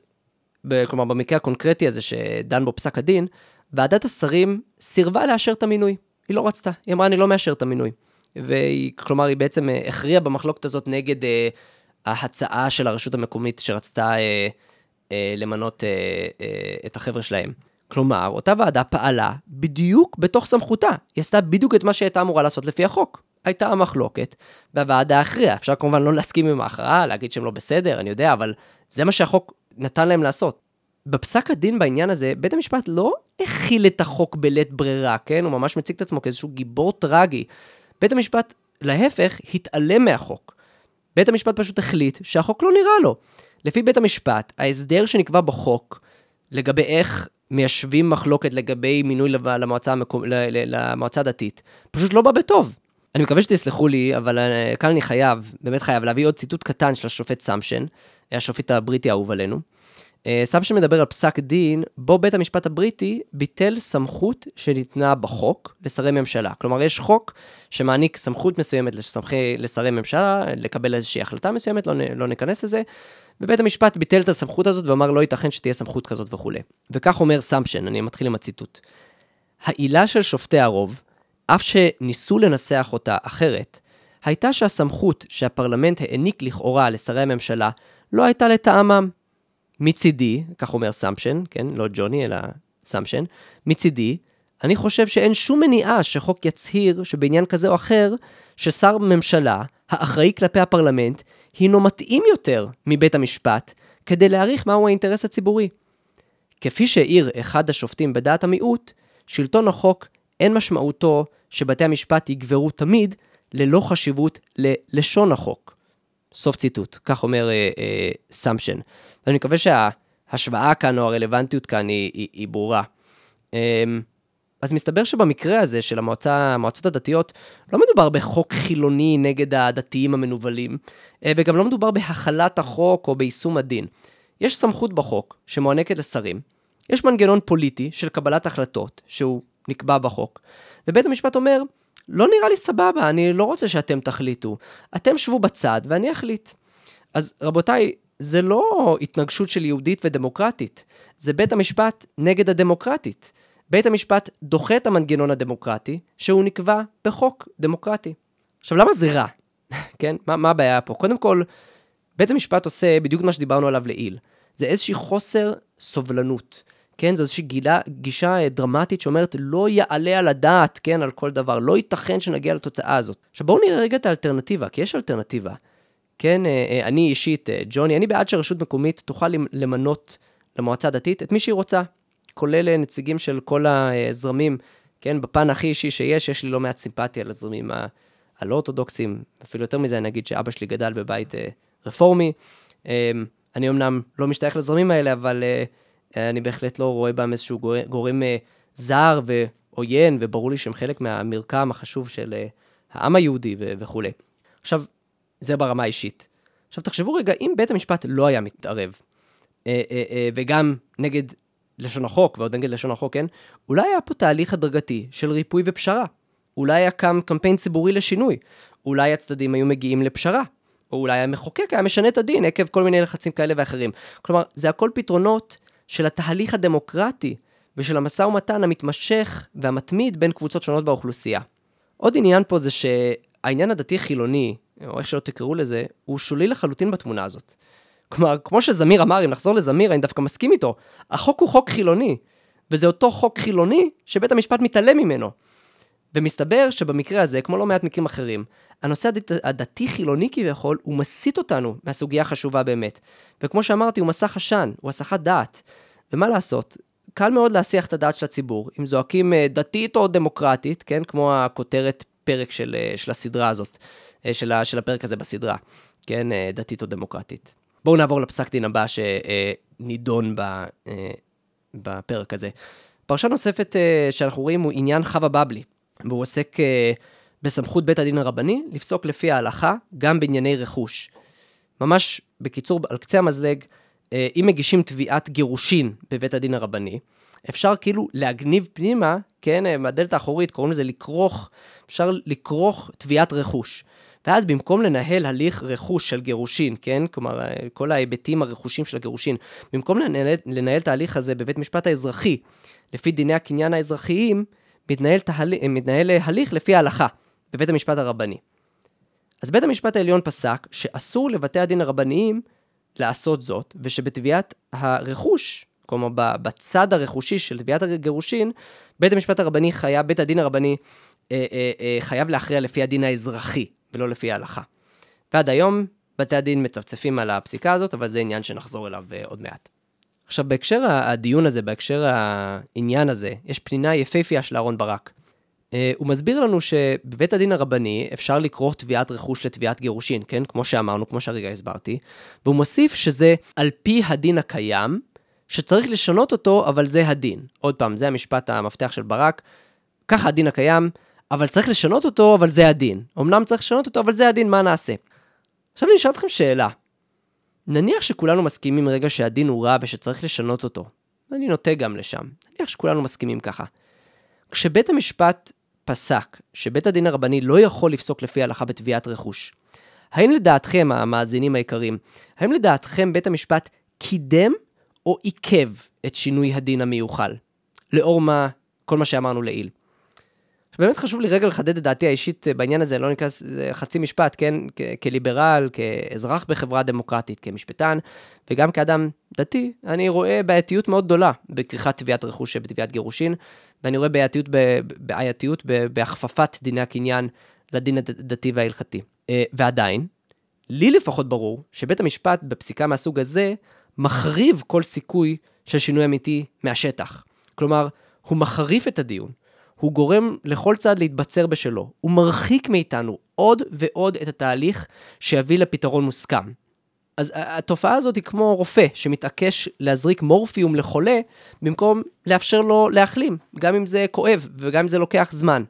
כלומר במקרה הקונקרטי הזה שדן בו פסק הדין, ועדת השרים סירבה לאשר את המינוי. היא לא רצתה, היא אמרה אני לא מאשר את המינוי. והיא, כלומר, היא בעצם אה, הכריעה במחלוקת הזאת נגד אה, ההצעה של הרשות המקומית שרצתה אה, אה, למנות אה, אה, את החבר'ה שלהם. כלומר, אותה ועדה פעלה בדיוק בתוך סמכותה. היא עשתה בדיוק את מה שהיא הייתה אמורה לעשות לפי החוק. הייתה המחלוקת, והוועדה הכריעה. אפשר כמובן לא להסכים עם ההכרעה, להגיד שהם לא בסדר, אני יודע, אבל זה מה שהחוק נתן להם לעשות. בפסק הדין בעניין הזה, בית המשפט לא הכיל את החוק בלית ברירה, כן? הוא ממש מציג את עצמו כאיזשהו גיבור טרגי. בית המשפט, להפך, התעלם מהחוק. בית המשפט פשוט החליט שהחוק לא נראה לו. לפי בית המשפט, ההסדר שנקבע בחוק לגבי איך מיישבים מחלוקת לגבי מינוי למועצה, המקום, למועצה הדתית, פשוט לא בא בטוב. אני מקווה שתסלחו לי, אבל אה, כאן אני חייב, באמת חייב, להביא עוד ציטוט קטן של השופט סמפשן, השופט הבריטי האהוב עלינו. סמפשן מדבר על פסק דין, בו בית המשפט הבריטי ביטל סמכות שניתנה בחוק לשרי ממשלה. כלומר, יש חוק שמעניק סמכות מסוימת לסמכי, לשרי ממשלה לקבל איזושהי החלטה מסוימת, לא, לא ניכנס לזה, ובית המשפט ביטל את הסמכות הזאת ואמר לא ייתכן שתהיה סמכות כזאת וכולי. וכך אומר סמפשן, אני מתחיל עם הציטוט. העילה של שופטי הרוב, אף שניסו לנסח אותה אחרת, הייתה שהסמכות שהפרלמנט העניק לכאורה לשרי הממשלה לא הייתה לטעמם. מצידי, כך אומר סמפשן, כן, לא ג'וני, אלא סמפשן, מצידי, אני חושב שאין שום מניעה שחוק יצהיר שבעניין כזה או אחר, ששר ממשלה, האחראי כלפי הפרלמנט, הינו מתאים יותר מבית המשפט, כדי להעריך מהו האינטרס הציבורי. כפי שהעיר אחד השופטים בדעת המיעוט, שלטון החוק אין משמעותו שבתי המשפט יגברו תמיד ללא חשיבות ללשון החוק. סוף ציטוט, כך אומר אה, אה, סמפשן. ואני מקווה שההשוואה כאן או הרלוונטיות כאן היא, היא, היא ברורה. אה, אז מסתבר שבמקרה הזה של המועצה, המועצות הדתיות, לא מדובר בחוק חילוני נגד הדתיים המנוולים, אה, וגם לא מדובר בהחלת החוק או ביישום הדין. יש סמכות בחוק שמוענקת לשרים, יש מנגנון פוליטי של קבלת החלטות, שהוא נקבע בחוק, ובית המשפט אומר, לא נראה לי סבבה, אני לא רוצה שאתם תחליטו. אתם שבו בצד ואני אחליט. אז רבותיי, זה לא התנגשות של יהודית ודמוקרטית, זה בית המשפט נגד הדמוקרטית. בית המשפט דוחה את המנגנון הדמוקרטי, שהוא נקבע בחוק דמוקרטי. עכשיו, למה זה רע? <laughs> כן? מה, מה הבעיה פה? קודם כל, בית המשפט עושה בדיוק מה שדיברנו עליו לעיל. זה איזושהי חוסר סובלנות. כן, זו איזושהי גילה, גישה אה, דרמטית שאומרת לא יעלה על הדעת, כן, על כל דבר, לא ייתכן שנגיע לתוצאה הזאת. עכשיו בואו נראה רגע את האלטרנטיבה, כי יש אלטרנטיבה. כן, אה, אה, אני אישית, ג'וני, אני בעד שרשות מקומית תוכל למנות למועצה הדתית את מי שהיא רוצה, כולל רנציגים של כל הזרמים, כן, בפן הכי אישי שיש, יש לי לא מעט סימפתיה לזרמים הלא אורתודוקסים, אפילו יותר מזה, אני אגיד שאבא שלי גדל בבית רפורמי. אני אמנם לא משתייך לזרמים האלה, אבל... אני בהחלט לא רואה בהם איזשהו גורם, אה, זר ועוין, וברור לי שהם חלק מהמרקם החשוב של אה, העם היהודי וכולי. עכשיו, זה ברמה האישית. עכשיו, תחשבו רגע, אם בית המשפט לא היה מתערב, אה, וגם נגד לשון החוק, ועוד נגד לשון החוק, כן? אולי היה פה תהליך הדרגתי של ריפוי ופשרה. אולי היה קם קמפיין ציבורי לשינוי. אולי הצדדים היו מגיעים לפשרה. או אולי המחוקק היה משנה את הדין עקב כל מיני לחצים כאלה ואחרים. כלומר, זה הכל פתרונות של התהליך הדמוקרטי ושל המשא ומתן המתמשך והמתמיד בין קבוצות שונות באוכלוסייה. עוד עניין פה זה שהעניין הדתי-חילוני, או איך שלא תקראו לזה, הוא שולי לחלוטין בתמונה הזאת. כלומר, כמו שזמיר אמר, אם נחזור לזמיר, אני דווקא מסכים איתו, החוק הוא חוק חילוני, וזה אותו חוק חילוני שבית המשפט מתעלם ממנו. ומסתבר שבמקרה הזה, כמו לא מעט מקרים אחרים, הנושא הדתי-חילוני כביכול, הוא מסיט אותנו מהסוגיה החשובה באמת. וכמו שאמרתי, הוא מסך עשן, הוא הסחת דעת. ומה לעשות? קל מאוד להסיח את הדעת של הציבור, אם זועקים אה, דתית או דמוקרטית, כן? כמו הכותרת פרק של, אה, של הסדרה הזאת, אה, של, של הפרק הזה בסדרה, כן? דתית או דמוקרטית. בואו נעבור לפסק דין הבא שנידון בפרק הזה. פרשה נוספת שאנחנו רואים הוא עניין חווה בבלי. והוא עוסק בסמכות בית הדין הרבני לפסוק לפי ההלכה גם בענייני רכוש. ממש בקיצור, על קצה המזלג, uh, אם מגישים תביעת גירושין בבית הדין הרבני, אפשר כאילו להגניב פנימה, כן, אה, מהדלת האחורית, קוראים לזה לכרוך, אפשר לכרוך תביעת רכוש. ואז במקום לנהל הליך רכוש של גירושין, כן, כלומר, כל ההיבטים הרכושים של הגירושין, במקום לנהל, לנהל את ההליך הזה בבית משפט האזרחי, לפי דיני הקניין האזרחיים, מתנהל, תהל... מתנהל הליך לפי ההלכה בבית המשפט הרבני. אז בית המשפט העליון פסק שאסור לבתי הדין הרבניים לעשות זאת, ושבתביעת הרכוש, כלומר בצד הרכושי של תביעת הגירושין, בית המשפט הרבני חייב, בית הדין הרבני אה, אה, אה, חייב להכריע לפי הדין האזרחי, ולא לפי ההלכה. ועד היום בתי הדין מצפצפים על הפסיקה הזאת, אבל זה עניין שנחזור אליו אה, עוד מעט. עכשיו, בהקשר הדיון הזה, בהקשר העניין הזה, יש פנינה יפהפייה של אהרן ברק. Uh, הוא מסביר לנו שבבית הדין הרבני אפשר לקרוא תביעת רכוש לתביעת גירושין, כן? כמו שאמרנו, כמו שהרגע הסברתי. והוא מוסיף שזה על פי הדין הקיים, שצריך לשנות אותו, אבל זה הדין. עוד פעם, זה המשפט המפתח של ברק. ככה הדין הקיים, אבל צריך לשנות אותו, אבל זה הדין. אמנם צריך לשנות אותו, אבל זה הדין, מה נעשה? עכשיו אני אשאל אתכם שאלה. נניח שכולנו מסכימים רגע שהדין הוא רע ושצריך לשנות אותו. ואני נוטה גם לשם. נניח שכולנו מסכימים ככה. כשבית המשפט פסק שבית הדין הרבני לא יכול לפסוק לפי ההלכה בתביעת רכוש, האם לדעתכם, המאזינים היקרים, האם לדעתכם בית המשפט קידם או עיכב את שינוי הדין המיוחל? לאור מה, כל מה שאמרנו לעיל. באמת חשוב לי רגע לחדד את דעתי האישית בעניין הזה, לא ניכנס, זה חצי משפט, כן? כ- כליברל, כאזרח בחברה דמוקרטית, כמשפטן, וגם כאדם דתי, אני רואה בעייתיות מאוד גדולה בכריכת תביעת רכוש בתביעת גירושין, ואני רואה בעייתיות, בעייתיות בהכפפת דיני הקניין לדין הדתי וההלכתי. אה, ועדיין, לי לפחות ברור שבית המשפט בפסיקה מהסוג הזה מחריב כל סיכוי של שינוי אמיתי מהשטח. כלומר, הוא מחריף את הדיון. הוא גורם לכל צד להתבצר בשלו. הוא מרחיק מאיתנו עוד ועוד את התהליך שיביא לפתרון מוסכם. אז התופעה הזאת היא כמו רופא שמתעקש להזריק מורפיום לחולה, במקום לאפשר לו להחלים, גם אם זה כואב וגם אם זה לוקח זמן.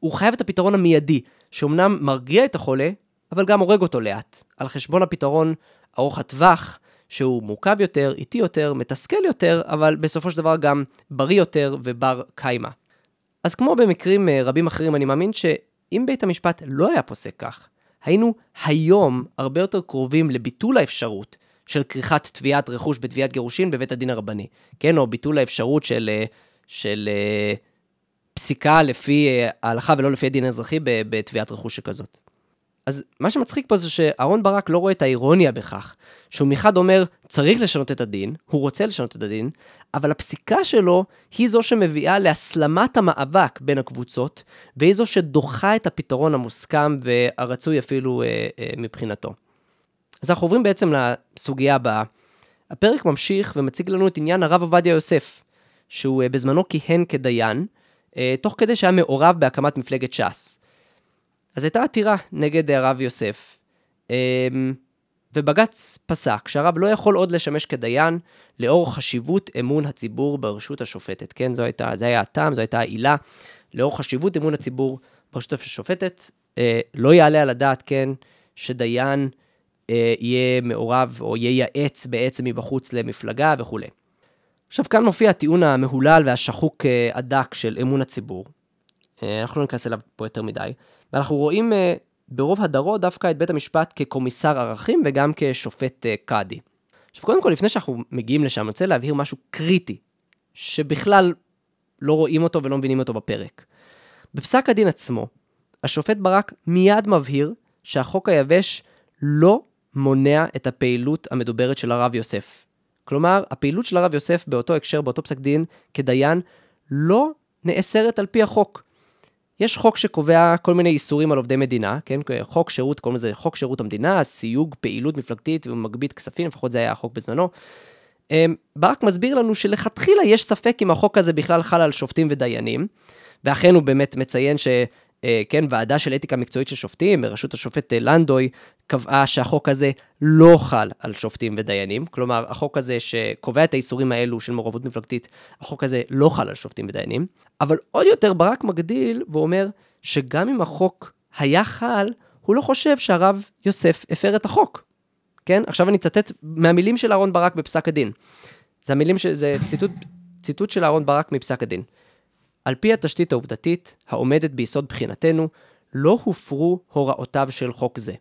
הוא חייב את הפתרון המיידי, שאומנם מרגיע את החולה, אבל גם הורג אותו לאט, על חשבון הפתרון ארוך הטווח, שהוא מורכב יותר, איטי יותר, מתסכל יותר, אבל בסופו של דבר גם בריא יותר ובר קיימא. אז כמו במקרים אה, רבים אחרים, אני מאמין שאם בית המשפט לא היה פוסק כך, היינו היום הרבה יותר קרובים לביטול האפשרות של כריכת תביעת רכוש בתביעת גירושין בבית הדין הרבני, כן? או ביטול האפשרות של, אה, של אה, פסיקה לפי ההלכה ולא לפי הדין האזרחי בתביעת רכוש שכזאת. אז מה שמצחיק פה זה שאהרון ברק לא רואה את האירוניה בכך, שהוא מחד אומר, צריך לשנות את הדין, הוא רוצה לשנות את הדין, אבל הפסיקה שלו היא זו שמביאה להסלמת המאבק בין הקבוצות, והיא זו שדוחה את הפתרון המוסכם והרצוי אפילו אה, אה, מבחינתו. אז אנחנו עוברים בעצם לסוגיה הבאה. הפרק ממשיך ומציג לנו את עניין הרב עובדיה יוסף, שהוא אה, בזמנו כיהן כדיין, אה, תוך כדי שהיה מעורב בהקמת מפלגת ש"ס. אז הייתה עתירה נגד הרב יוסף, אמ, ובג"ץ פסק שהרב לא יכול עוד לשמש כדיין לאור חשיבות אמון הציבור ברשות השופטת. כן, זו הייתה, זה היה הטעם, זו הייתה העילה. לאור חשיבות אמון הציבור ברשות השופטת, אה, לא יעלה על הדעת, כן, שדיין אה, יהיה מעורב או ייעץ בעצם מבחוץ למפלגה וכולי. עכשיו, כאן מופיע הטיעון המהולל והשחוק אה, הדק של אמון הציבור. אה, אנחנו לא ניכנס אליו פה יותר מדי. ואנחנו רואים אה, ברוב הדרו דווקא את בית המשפט כקומיסר ערכים וגם כשופט אה, קאדי. עכשיו, קודם כל, לפני שאנחנו מגיעים לשם, אני רוצה להבהיר משהו קריטי, שבכלל לא רואים אותו ולא מבינים אותו בפרק. בפסק הדין עצמו, השופט ברק מיד מבהיר שהחוק היבש לא מונע את הפעילות המדוברת של הרב יוסף. כלומר, הפעילות של הרב יוסף באותו הקשר, באותו פסק דין, כדיין, לא נאסרת על פי החוק. יש חוק שקובע כל מיני איסורים על עובדי מדינה, כן? חוק שירות, קוראים לזה חוק שירות המדינה, סיוג פעילות מפלגתית ומגבית כספים, לפחות זה היה החוק בזמנו. אמ, ברק מסביר לנו שלכתחילה יש ספק אם החוק הזה בכלל חל על שופטים ודיינים, ואכן הוא באמת מציין ש... אה, כן, ועדה של אתיקה מקצועית של שופטים, בראשות השופט לנדוי, קבעה שהחוק הזה לא חל על שופטים ודיינים. כלומר, החוק הזה שקובע את האיסורים האלו של מעורבות מפלגתית, החוק הזה לא חל על שופטים ודיינים. אבל עוד יותר, ברק מגדיל ואומר שגם אם החוק היה חל, הוא לא חושב שהרב יוסף הפר את החוק. כן? עכשיו אני אצטט מהמילים של אהרן ברק בפסק הדין. זה המילים, ש... זה ציטוט, ציטוט של אהרן ברק מפסק הדין. על פי התשתית העובדתית העומדת ביסוד בחינתנו, לא הופרו הוראותיו של חוק זה.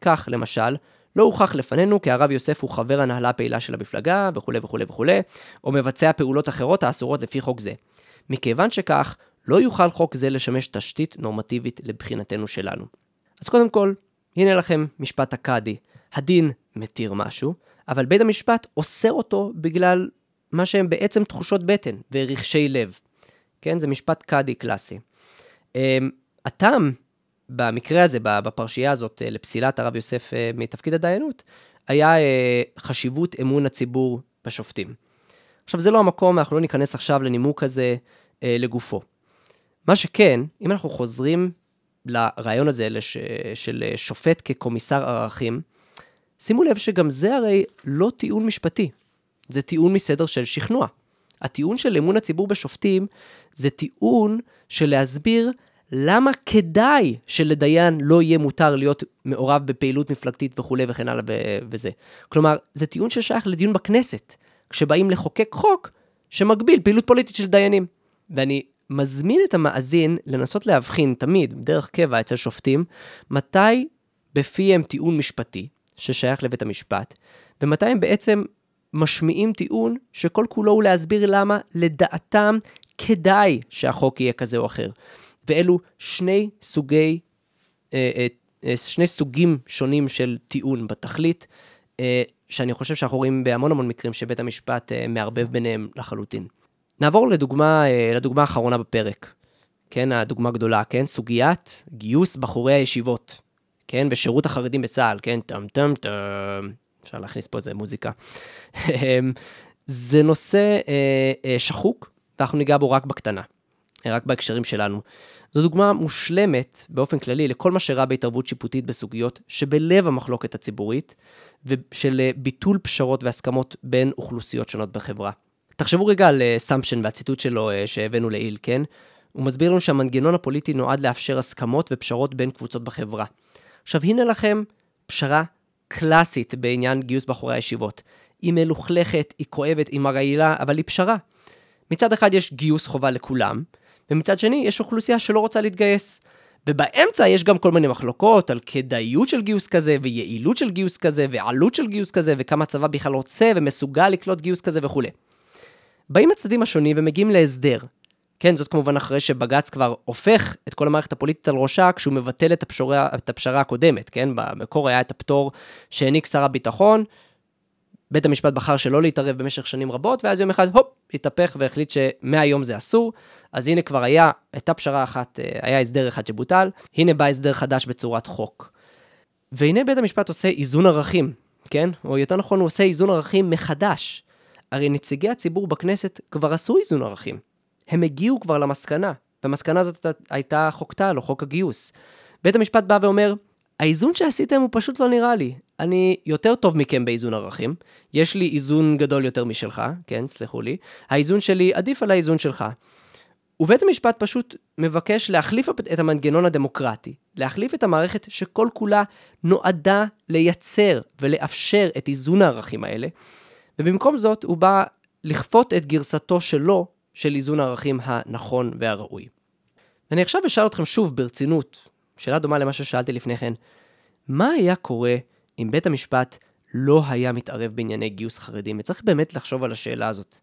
כך, למשל, לא הוכח לפנינו כי הרב יוסף הוא חבר הנהלה הפעילה של המפלגה, וכולי וכולי וכולי, או מבצע פעולות אחרות האסורות לפי חוק זה. מכיוון שכך, לא יוכל חוק זה לשמש תשתית נורמטיבית לבחינתנו שלנו. אז קודם כל, הנה לכם משפט הקאדי. הדין מתיר משהו, אבל בית המשפט אוסר אותו בגלל מה שהם בעצם תחושות בטן ורכשי לב. כן? זה משפט קאדי קלאסי. אמ, הטעם במקרה הזה, בפרשייה הזאת, אה, לפסילת הרב יוסף אה, מתפקיד הדיינות, היה אה, חשיבות אמון הציבור בשופטים. עכשיו, זה לא המקום, אנחנו לא ניכנס עכשיו לנימוק הזה לגופו. מה שכן, אם אנחנו חוזרים לרעיון הזה לש, של שופט כקומיסר ערכים, שימו לב שגם זה הרי לא טיעון משפטי, זה טיעון מסדר של שכנוע. הטיעון של אמון הציבור בשופטים זה טיעון של להסביר למה כדאי שלדיין לא יהיה מותר להיות מעורב בפעילות מפלגתית וכולי וכן הלאה וזה. כלומר, זה טיעון ששייך לדיון בכנסת, כשבאים לחוקק חוק שמגביל פעילות פוליטית של דיינים. ואני מזמין את המאזין לנסות להבחין תמיד, דרך קבע אצל שופטים, מתי בפיהם טיעון משפטי, ששייך לבית המשפט, ומתי הם בעצם משמיעים טיעון שכל כולו הוא להסביר למה לדעתם כדאי שהחוק יהיה כזה או אחר. ואלו שני סוגי, אה, אה, אה, שני סוגים שונים של טיעון בתכלית, שאני חושב שאנחנו רואים בהמון המון מקרים שבית המשפט מערבב ביניהם לחלוטין. נעבור לדוגמה, לדוגמה האחרונה בפרק. כן, הדוגמה הגדולה, כן? סוגיית גיוס בחורי הישיבות, כן? ושירות החרדים בצה"ל, כן? טם טם טם. אפשר להכניס פה איזה מוזיקה. זה נושא שחוק, ואנחנו ניגע בו רק בקטנה. רק בהקשרים שלנו. זו דוגמה מושלמת באופן כללי לכל מה שרע בהתערבות שיפוטית בסוגיות שבלב המחלוקת הציבורית, ושל אה, ביטול פשרות והסכמות בין אוכלוסיות שונות בחברה. תחשבו רגע על אה, סמפשן והציטוט שלו אה, שהבאנו לעיל, כן? הוא מסביר לנו שהמנגנון הפוליטי נועד לאפשר הסכמות ופשרות בין קבוצות בחברה. עכשיו הנה לכם פשרה קלאסית בעניין גיוס בחורי הישיבות. היא מלוכלכת, היא כואבת, היא מרעילה, אבל היא פשרה. מצד אחד יש גיוס חובה לכולם, ומצד שני יש אוכלוסייה שלא רוצה להתגייס. ובאמצע יש גם כל מיני מחלוקות על כדאיות של גיוס כזה, ויעילות של גיוס כזה, ועלות של גיוס כזה, וכמה הצבא בכלל רוצה ומסוגל לקלוט גיוס כזה וכולי. באים הצדדים השונים ומגיעים להסדר. כן, זאת כמובן אחרי שבג"ץ כבר הופך את כל המערכת הפוליטית על ראשה כשהוא מבטל את הפשרה, את הפשרה הקודמת, כן? במקור היה את הפטור שהעניק שר הביטחון, בית המשפט בחר שלא להתערב במשך שנים רבות, ואז יום אחד, הופ, התהפך והחליט שמהיום זה אסור. אז הנה כבר היה, הייתה פשרה אחת, אה, היה הסדר אחד שבוטל, הנה בא הסדר חדש בצורת חוק. והנה בית המשפט עושה איזון ערכים, כן? או יותר נכון, הוא עושה איזון ערכים מחדש. הרי נציגי הציבור בכנסת כבר עשו איזון ערכים. הם הגיעו כבר למסקנה, והמסקנה הזאת הייתה חוק טל או חוק הגיוס. בית המשפט בא ואומר, האיזון שעשיתם הוא פשוט לא נראה לי. אני יותר טוב מכם באיזון ערכים, יש לי איזון גדול יותר משלך, כן, סלחו לי, האיזון שלי עדיף על האיזון שלך. ובית המשפט פשוט מבקש להחליף את המנגנון הדמוקרטי, להחליף את המערכת שכל כולה נועדה לייצר ולאפשר את איזון הערכים האלה, ובמקום זאת הוא בא לכפות את גרסתו שלו של איזון הערכים הנכון והראוי. אני עכשיו אשאל אתכם שוב ברצינות, שאלה דומה למה ששאלתי לפני כן, מה היה קורה אם בית המשפט לא היה מתערב בענייני גיוס חרדים? וצריך באמת לחשוב על השאלה הזאת.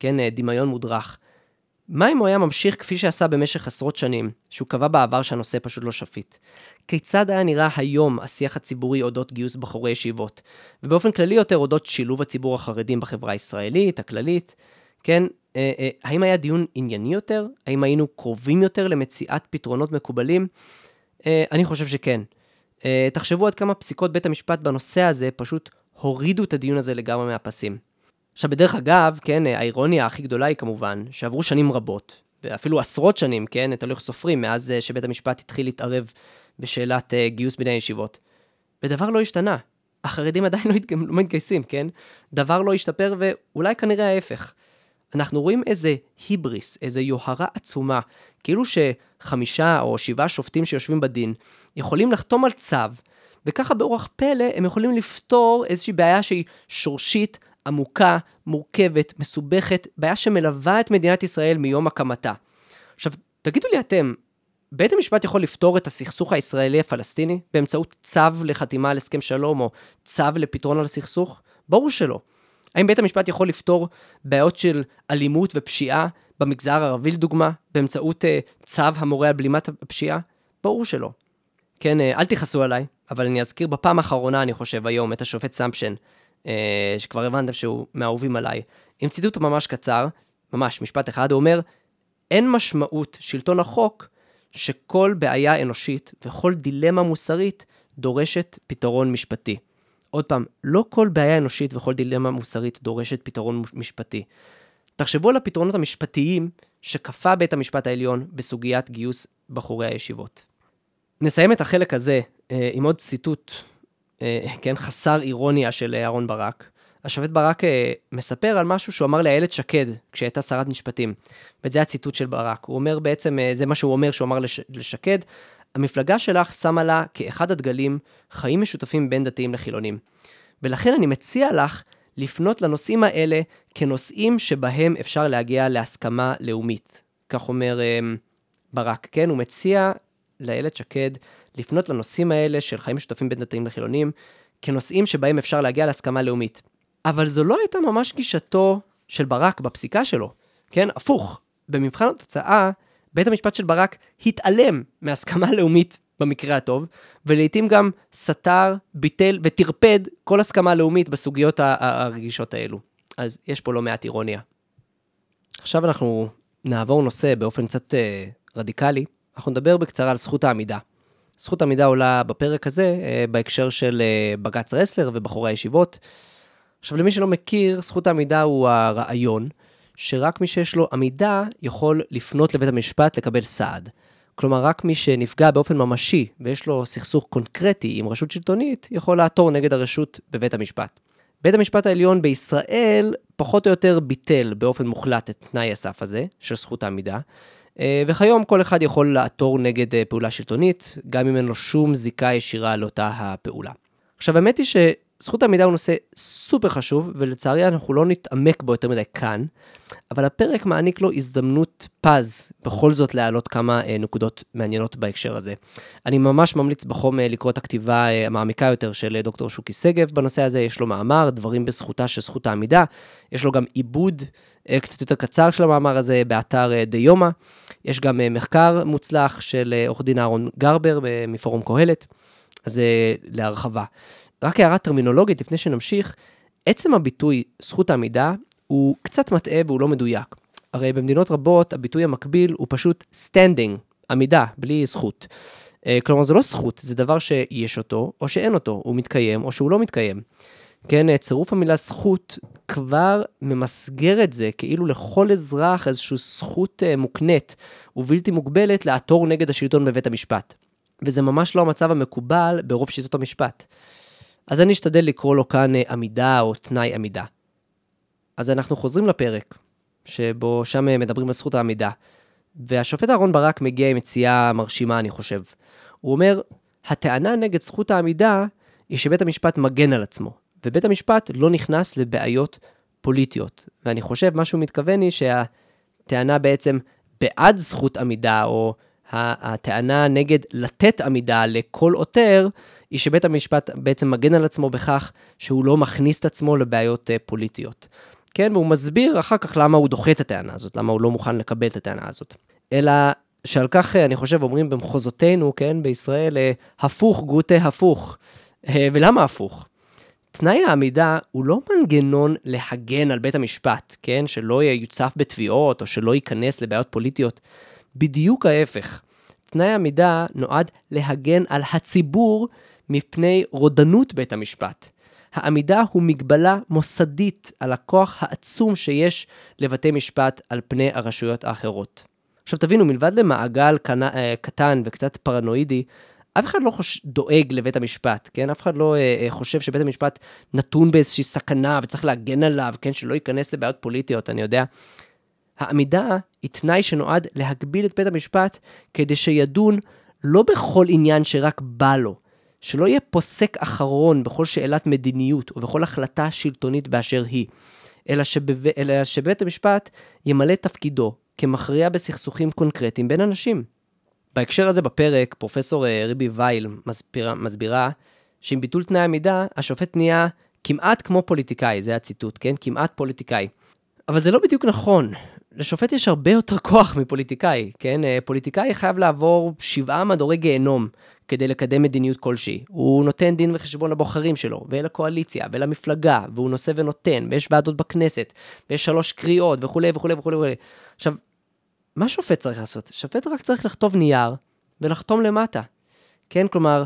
כן, אה, דמיון מודרך. מה אם הוא היה ממשיך כפי שעשה במשך עשרות שנים, שהוא קבע בעבר שהנושא פשוט לא שפיט? כיצד היה נראה היום השיח הציבורי אודות גיוס בחורי ישיבות? ובאופן כללי יותר אודות שילוב הציבור החרדים בחברה הישראלית, הכללית? כן, אה, אה, האם היה דיון ענייני יותר? האם היינו קרובים יותר למציאת פתרונות מקובלים? אה, אני חושב שכן. אה, תחשבו עד כמה פסיקות בית המשפט בנושא הזה פשוט הורידו את הדיון הזה לגמרי מהפסים. עכשיו, בדרך אגב, כן, האירוניה הכי גדולה היא כמובן, שעברו שנים רבות, ואפילו עשרות שנים, כן, את הולך סופרים, מאז אה, שבית המשפט התחיל להתערב בשאלת גיוס בני הישיבות. ודבר לא השתנה. החרדים עדיין לא, מתג... לא מתגייסים, כן? דבר לא השתפר, ואולי כנראה ההפך. אנחנו רואים איזה היבריס, איזה יוהרה עצומה, כאילו שחמישה או שבעה שופטים שיושבים בדין יכולים לחתום על צו, וככה באורח פלא הם יכולים לפתור איזושהי בעיה שהיא שורשית, עמוקה, מורכבת, מסובכת, בעיה שמלווה את מדינת ישראל מיום הקמתה. עכשיו, תגידו לי אתם, בית המשפט יכול לפתור את הסכסוך הישראלי-הפלסטיני באמצעות צו לחתימה על הסכם שלום או צו לפתרון על הסכסוך? ברור שלא. האם בית המשפט יכול לפתור בעיות של אלימות ופשיעה במגזר הערבי לדוגמה, באמצעות uh, צו המורה על בלימת הפשיעה? ברור שלא. כן, uh, אל תכעסו עליי, אבל אני אזכיר בפעם האחרונה, אני חושב, היום, את השופט סמפשן, uh, שכבר הבנתם שהוא מהאהובים עליי, עם ציטוט ממש קצר, ממש משפט אחד, הוא אומר, אין משמעות שלטון החוק שכל בעיה אנושית וכל דילמה מוסרית דורשת פתרון משפטי. עוד פעם, לא כל בעיה אנושית וכל דילמה מוסרית דורשת פתרון משפטי. תחשבו על הפתרונות המשפטיים שכפה בית המשפט העליון בסוגיית גיוס בחורי הישיבות. נסיים את החלק הזה אה, עם עוד ציטוט, אה, כן, חסר אירוניה של אהרן ברק. השופט ברק אה, מספר על משהו שהוא אמר לאיילת שקד, כשהייתה שרת משפטים. וזה הציטוט של ברק. הוא אומר בעצם, אה, זה מה שהוא אומר, שהוא אמר לש, לשקד, המפלגה שלך שמה לה כאחד הדגלים חיים משותפים בין דתיים לחילונים. ולכן אני מציע לך לפנות לנושאים האלה כנושאים שבהם אפשר להגיע להסכמה לאומית. כך אומר אה, ברק, כן? הוא מציע לאיילת שקד לפנות לנושאים האלה של חיים משותפים בין דתיים לחילונים, כנושאים שבהם אפשר להגיע להסכמה לאומית. אבל זו לא הייתה ממש גישתו של ברק בפסיקה שלו, כן? הפוך. במבחן התוצאה, בית המשפט של ברק התעלם מהסכמה לאומית במקרה הטוב, ולעיתים גם סתר, ביטל וטרפד כל הסכמה לאומית בסוגיות הרגישות האלו. אז יש פה לא מעט אירוניה. עכשיו אנחנו נעבור נושא באופן קצת אה, רדיקלי. אנחנו נדבר בקצרה על זכות העמידה. זכות עמידה עולה בפרק הזה אה, בהקשר של אה, בג"ץ רסלר ובחורי הישיבות. עכשיו, למי שלא מכיר, זכות העמידה הוא הרעיון שרק מי שיש לו עמידה יכול לפנות לבית המשפט לקבל סעד. כלומר, רק מי שנפגע באופן ממשי ויש לו סכסוך קונקרטי עם רשות שלטונית, יכול לעתור נגד הרשות בבית המשפט. בית המשפט העליון בישראל פחות או יותר ביטל באופן מוחלט את תנאי הסף הזה של זכות העמידה, אה, וכיום כל אחד יכול לעתור נגד אה, פעולה שלטונית, גם אם אין לו שום זיקה ישירה לאותה הפעולה. עכשיו, האמת היא שזכות העמידה הוא נושא סופר חשוב, ולצערי אנחנו לא נתעמק בו יותר מדי כאן, אבל הפרק מעניק לו הזדמנות פז בכל זאת להעלות כמה אה, נקודות מעניינות בהקשר הזה. אני ממש ממליץ בחום לקרוא את הכתיבה המעמיקה יותר של דוקטור שוקי שגב בנושא הזה, יש לו מאמר, דברים בזכותה של זכות העמידה, יש לו גם עיבוד קצת יותר קצר של המאמר הזה באתר דיומא. יש גם אה, מחקר מוצלח של אה, עורך דין אהרון גרבר אה, מפורום קהלת, אז זה להרחבה. רק הערה טרמינולוגית לפני שנמשיך, עצם הביטוי זכות העמידה הוא קצת מטעה והוא לא מדויק. הרי במדינות רבות הביטוי המקביל הוא פשוט standing, עמידה, בלי זכות. כלומר, זה לא זכות, זה דבר שיש אותו, או שאין אותו, הוא מתקיים, או שהוא לא מתקיים. כן, צירוף המילה זכות כבר ממסגר את זה, כאילו לכל אזרח איזושהי זכות uh, מוקנית ובלתי מוגבלת לעתור נגד השלטון בבית המשפט. וזה ממש לא המצב המקובל ברוב שיטות המשפט. אז אני אשתדל לקרוא לו כאן uh, עמידה או תנאי עמידה. אז אנחנו חוזרים לפרק, שבו שם uh, מדברים על זכות העמידה. והשופט אהרן ברק מגיע עם מציאה מרשימה, אני חושב. הוא אומר, הטענה נגד זכות העמידה היא שבית המשפט מגן על עצמו. ובית המשפט לא נכנס לבעיות פוליטיות. ואני חושב, מה שהוא מתכוון היא שהטענה בעצם בעד זכות עמידה, או הטענה נגד לתת עמידה לכל עותר, היא שבית המשפט בעצם מגן על עצמו בכך שהוא לא מכניס את עצמו לבעיות אה, פוליטיות. כן, והוא מסביר אחר כך למה הוא דוחה את הטענה הזאת, למה הוא לא מוכן לקבל את הטענה הזאת. אלא שעל כך, אה, אני חושב, אומרים במחוזותינו, כן, בישראל, אה, הפוך גוטה הפוך. ולמה הפוך? תנאי העמידה הוא לא מנגנון להגן על בית המשפט, כן? שלא יוצף בתביעות או שלא ייכנס לבעיות פוליטיות. בדיוק ההפך. תנאי העמידה נועד להגן על הציבור מפני רודנות בית המשפט. העמידה הוא מגבלה מוסדית על הכוח העצום שיש לבתי משפט על פני הרשויות האחרות. עכשיו תבינו, מלבד למעגל אה, קטן וקצת פרנואידי, אף אחד לא חוש... דואג לבית המשפט, כן? אף אחד לא אה, אה, חושב שבית המשפט נתון באיזושהי סכנה וצריך להגן עליו, כן? שלא ייכנס לבעיות פוליטיות, אני יודע. העמידה היא תנאי שנועד להגביל את בית המשפט כדי שידון לא בכל עניין שרק בא לו, שלא יהיה פוסק אחרון בכל שאלת מדיניות ובכל החלטה שלטונית באשר היא, אלא, שבב... אלא שבית המשפט ימלא תפקידו כמכריע בסכסוכים קונקרטיים בין אנשים. בהקשר הזה בפרק, פרופסור אה, ריבי וייל מסבירה, מסבירה שעם ביטול תנאי עמידה, השופט נהיה כמעט כמו פוליטיקאי, זה הציטוט, כן? כמעט פוליטיקאי. אבל זה לא בדיוק נכון. לשופט יש הרבה יותר כוח מפוליטיקאי, כן? אה, פוליטיקאי חייב לעבור שבעה מדורי גיהנום כדי לקדם מדיניות כלשהי. הוא נותן דין וחשבון לבוחרים שלו, ולקואליציה, ולמפלגה, והוא נושא ונותן, ויש ועדות בכנסת, ויש שלוש קריאות, וכולי וכולי וכולי. עכשיו, מה שופט צריך לעשות? שופט רק צריך לכתוב נייר ולחתום למטה. כן, כלומר,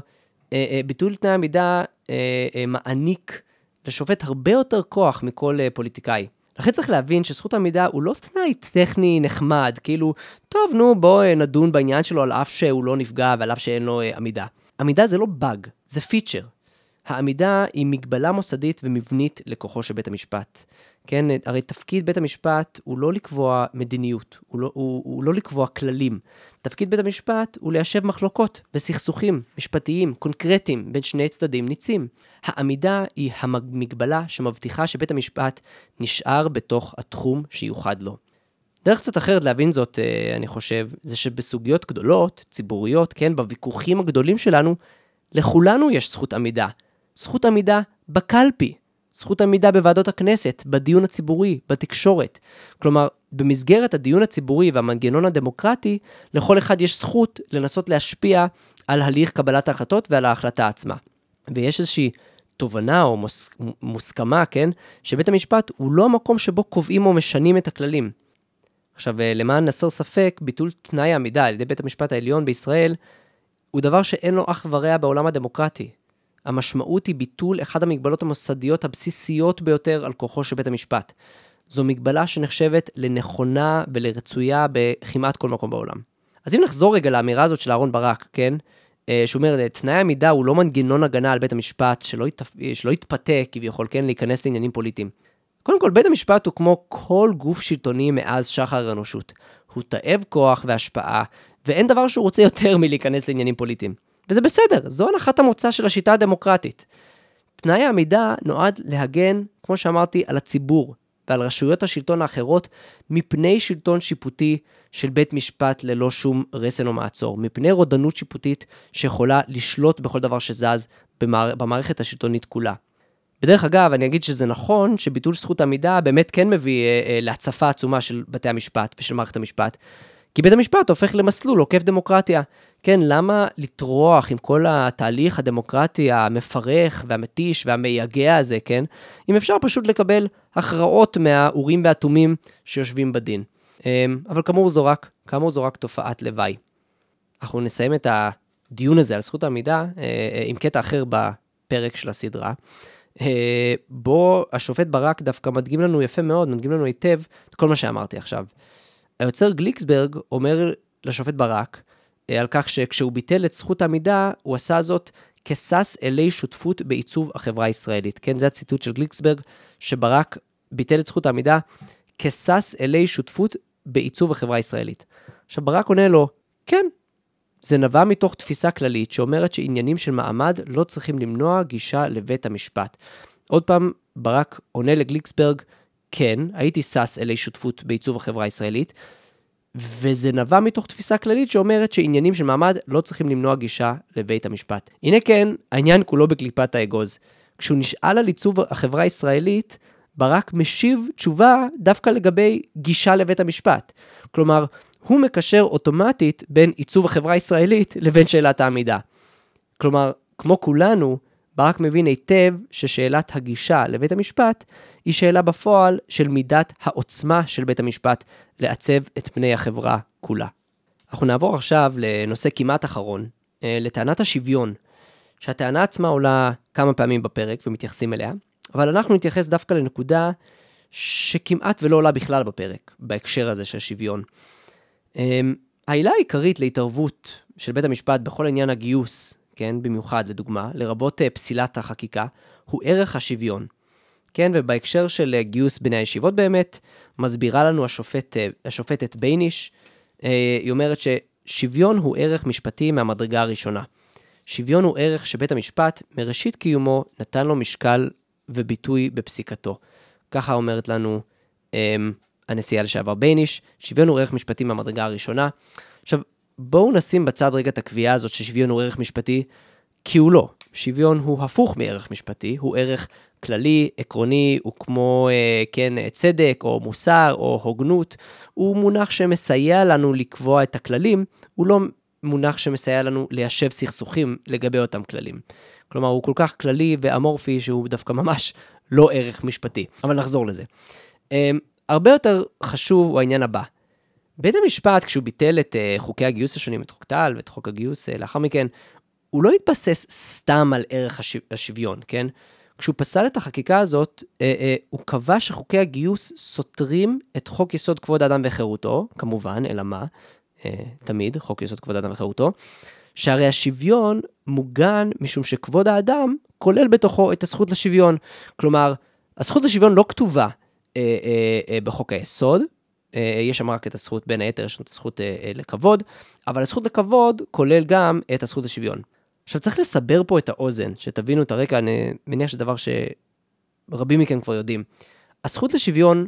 אה, אה, ביטול תנאי עמידה אה, מעניק לשופט הרבה יותר כוח מכל פוליטיקאי. לכן צריך להבין שזכות עמידה הוא לא תנאי טכני נחמד, כאילו, טוב, נו, בואו נדון בעניין שלו על אף שהוא לא נפגע ועל אף שאין לו עמידה. עמידה זה לא באג, זה פיצ'ר. העמידה היא מגבלה מוסדית ומבנית לכוחו של בית המשפט. כן, הרי תפקיד בית המשפט הוא לא לקבוע מדיניות, הוא לא, הוא, הוא לא לקבוע כללים. תפקיד בית המשפט הוא ליישב מחלוקות וסכסוכים משפטיים, קונקרטיים, בין שני צדדים ניצים. העמידה היא המגבלה שמבטיחה שבית המשפט נשאר בתוך התחום שיוחד לו. דרך קצת אחרת להבין זאת, אה, אני חושב, זה שבסוגיות גדולות, ציבוריות, כן, בוויכוחים הגדולים שלנו, לכולנו יש זכות עמידה. זכות עמידה בקלפי, זכות עמידה בוועדות הכנסת, בדיון הציבורי, בתקשורת. כלומר, במסגרת הדיון הציבורי והמנגנון הדמוקרטי, לכל אחד יש זכות לנסות להשפיע על הליך קבלת ההחלטות ועל ההחלטה עצמה. ויש איזושהי תובנה או מוס, מוסכמה, כן, שבית המשפט הוא לא המקום שבו קובעים או משנים את הכללים. עכשיו, אה, למען נסר ספק, ביטול תנאי העמידה על ידי בית המשפט העליון בישראל הוא דבר שאין לו אח ורע בעולם הדמוקרטי. המשמעות היא ביטול אחת המגבלות המוסדיות הבסיסיות ביותר על כוחו של בית המשפט. זו מגבלה שנחשבת לנכונה ולרצויה בכמעט כל מקום בעולם. אז אם נחזור רגע לאמירה הזאת של אהרן ברק, כן? אה, שהוא אומר, תנאי עמידה הוא לא מנגנון הגנה על בית המשפט שלא, ית... שלא יתפתה כביכול, כן, להיכנס לעניינים פוליטיים. קודם כל, בית המשפט הוא כמו כל גוף שלטוני מאז שחר האנושות. הוא תאב כוח והשפעה, ואין דבר שהוא רוצה יותר מלהיכנס לעניינים פוליטיים. וזה בסדר, זו הנחת המוצא של השיטה הדמוקרטית. תנאי העמידה נועד להגן, כמו שאמרתי, על הציבור ועל רשויות השלטון האחרות מפני שלטון שיפוטי של בית משפט ללא שום רסן או מעצור, מפני רודנות שיפוטית שיכולה לשלוט בכל דבר שזז במער... במערכת השלטונית כולה. בדרך אגב, אני אגיד שזה נכון שביטול זכות עמידה באמת כן מביא אה, אה, להצפה עצומה של בתי המשפט ושל מערכת המשפט, כי בית המשפט הופך למסלול עוקף דמוקרטיה. כן, למה לטרוח עם כל התהליך הדמוקרטי המפרך והמתיש והמייגע הזה, כן? אם אפשר פשוט לקבל הכרעות מהאורים והתומים שיושבים בדין. אמ, אבל כאמור זו רק, כאמור זו רק תופעת לוואי. אנחנו נסיים את הדיון הזה על זכות העמידה אה, אה, עם קטע אחר בפרק של הסדרה. אה, בו השופט ברק דווקא מדגים לנו יפה מאוד, מדגים לנו היטב את כל מה שאמרתי עכשיו. היוצר גליקסברג אומר לשופט ברק על כך שכשהוא ביטל את זכות העמידה, הוא עשה זאת כשש אלי שותפות בעיצוב החברה הישראלית. כן, זה הציטוט של גליקסברג, שברק ביטל את זכות העמידה כשש אלי שותפות בעיצוב החברה הישראלית. עכשיו, ברק עונה לו, כן, זה נבע מתוך תפיסה כללית שאומרת שעניינים של מעמד לא צריכים למנוע גישה לבית המשפט. עוד פעם, ברק עונה לגליקסברג, כן, הייתי שש אלי שותפות בעיצוב החברה הישראלית, וזה נבע מתוך תפיסה כללית שאומרת שעניינים של מעמד לא צריכים למנוע גישה לבית המשפט. הנה כן, העניין כולו בקליפת האגוז. כשהוא נשאל על עיצוב החברה הישראלית, ברק משיב תשובה דווקא לגבי גישה לבית המשפט. כלומר, הוא מקשר אוטומטית בין עיצוב החברה הישראלית לבין שאלת העמידה. כלומר, כמו כולנו, ברק מבין היטב ששאלת הגישה לבית המשפט היא שאלה בפועל של מידת העוצמה של בית המשפט לעצב את פני החברה כולה. אנחנו נעבור עכשיו לנושא כמעט אחרון, אה, לטענת השוויון, שהטענה עצמה עולה כמה פעמים בפרק ומתייחסים אליה, אבל אנחנו נתייחס דווקא לנקודה שכמעט ולא עולה בכלל בפרק, בהקשר הזה של שוויון. אמ, העילה העיקרית להתערבות של בית המשפט בכל עניין הגיוס, כן, במיוחד לדוגמה, לרבות אה, פסילת החקיקה, הוא ערך השוויון. כן, ובהקשר של אה, גיוס בני הישיבות באמת, מסבירה לנו השופט, אה, השופטת בייניש, היא אומרת ששוויון הוא ערך משפטי מהמדרגה הראשונה. שוויון הוא ערך שבית המשפט, מראשית קיומו, נתן לו משקל וביטוי בפסיקתו. ככה אומרת לנו אמ, הנשיאה לשעבר בייניש, שוויון הוא ערך משפטי מהמדרגה הראשונה. עכשיו, בואו נשים בצד רגע את הקביעה הזאת ששוויון הוא ערך משפטי, כי הוא לא. שוויון הוא הפוך מערך משפטי, הוא ערך כללי, עקרוני, הוא כמו, אה, כן, צדק, או מוסר, או הוגנות. הוא מונח שמסייע לנו לקבוע את הכללים, הוא לא מונח שמסייע לנו ליישב סכסוכים לגבי אותם כללים. כלומר, הוא כל כך כללי ואמורפי שהוא דווקא ממש <laughs> לא ערך משפטי. אבל נחזור לזה. אמ, הרבה יותר חשוב הוא העניין הבא. בית המשפט, כשהוא ביטל את uh, חוקי הגיוס השונים, את חוק טל ואת חוק הגיוס לאחר מכן, הוא לא התבסס סתם על ערך השו... השוויון, כן? כשהוא פסל את החקיקה הזאת, uh, uh, הוא קבע שחוקי הגיוס סותרים את חוק יסוד כבוד האדם וחירותו, כמובן, אלא מה? Uh, תמיד, חוק יסוד כבוד האדם וחירותו, שהרי השוויון מוגן משום שכבוד האדם כולל בתוכו את הזכות לשוויון. כלומר, הזכות לשוויון לא כתובה אה, אה, אה, בחוק היסוד, אה, יש שם רק את הזכות, בין היתר, יש את הזכות אה, אה, לכבוד, אבל הזכות לכבוד כולל גם את הזכות לשוויון. עכשיו, צריך לסבר פה את האוזן, שתבינו את הרקע, אני מניח שזה דבר שרבים מכם כבר יודעים. הזכות לשוויון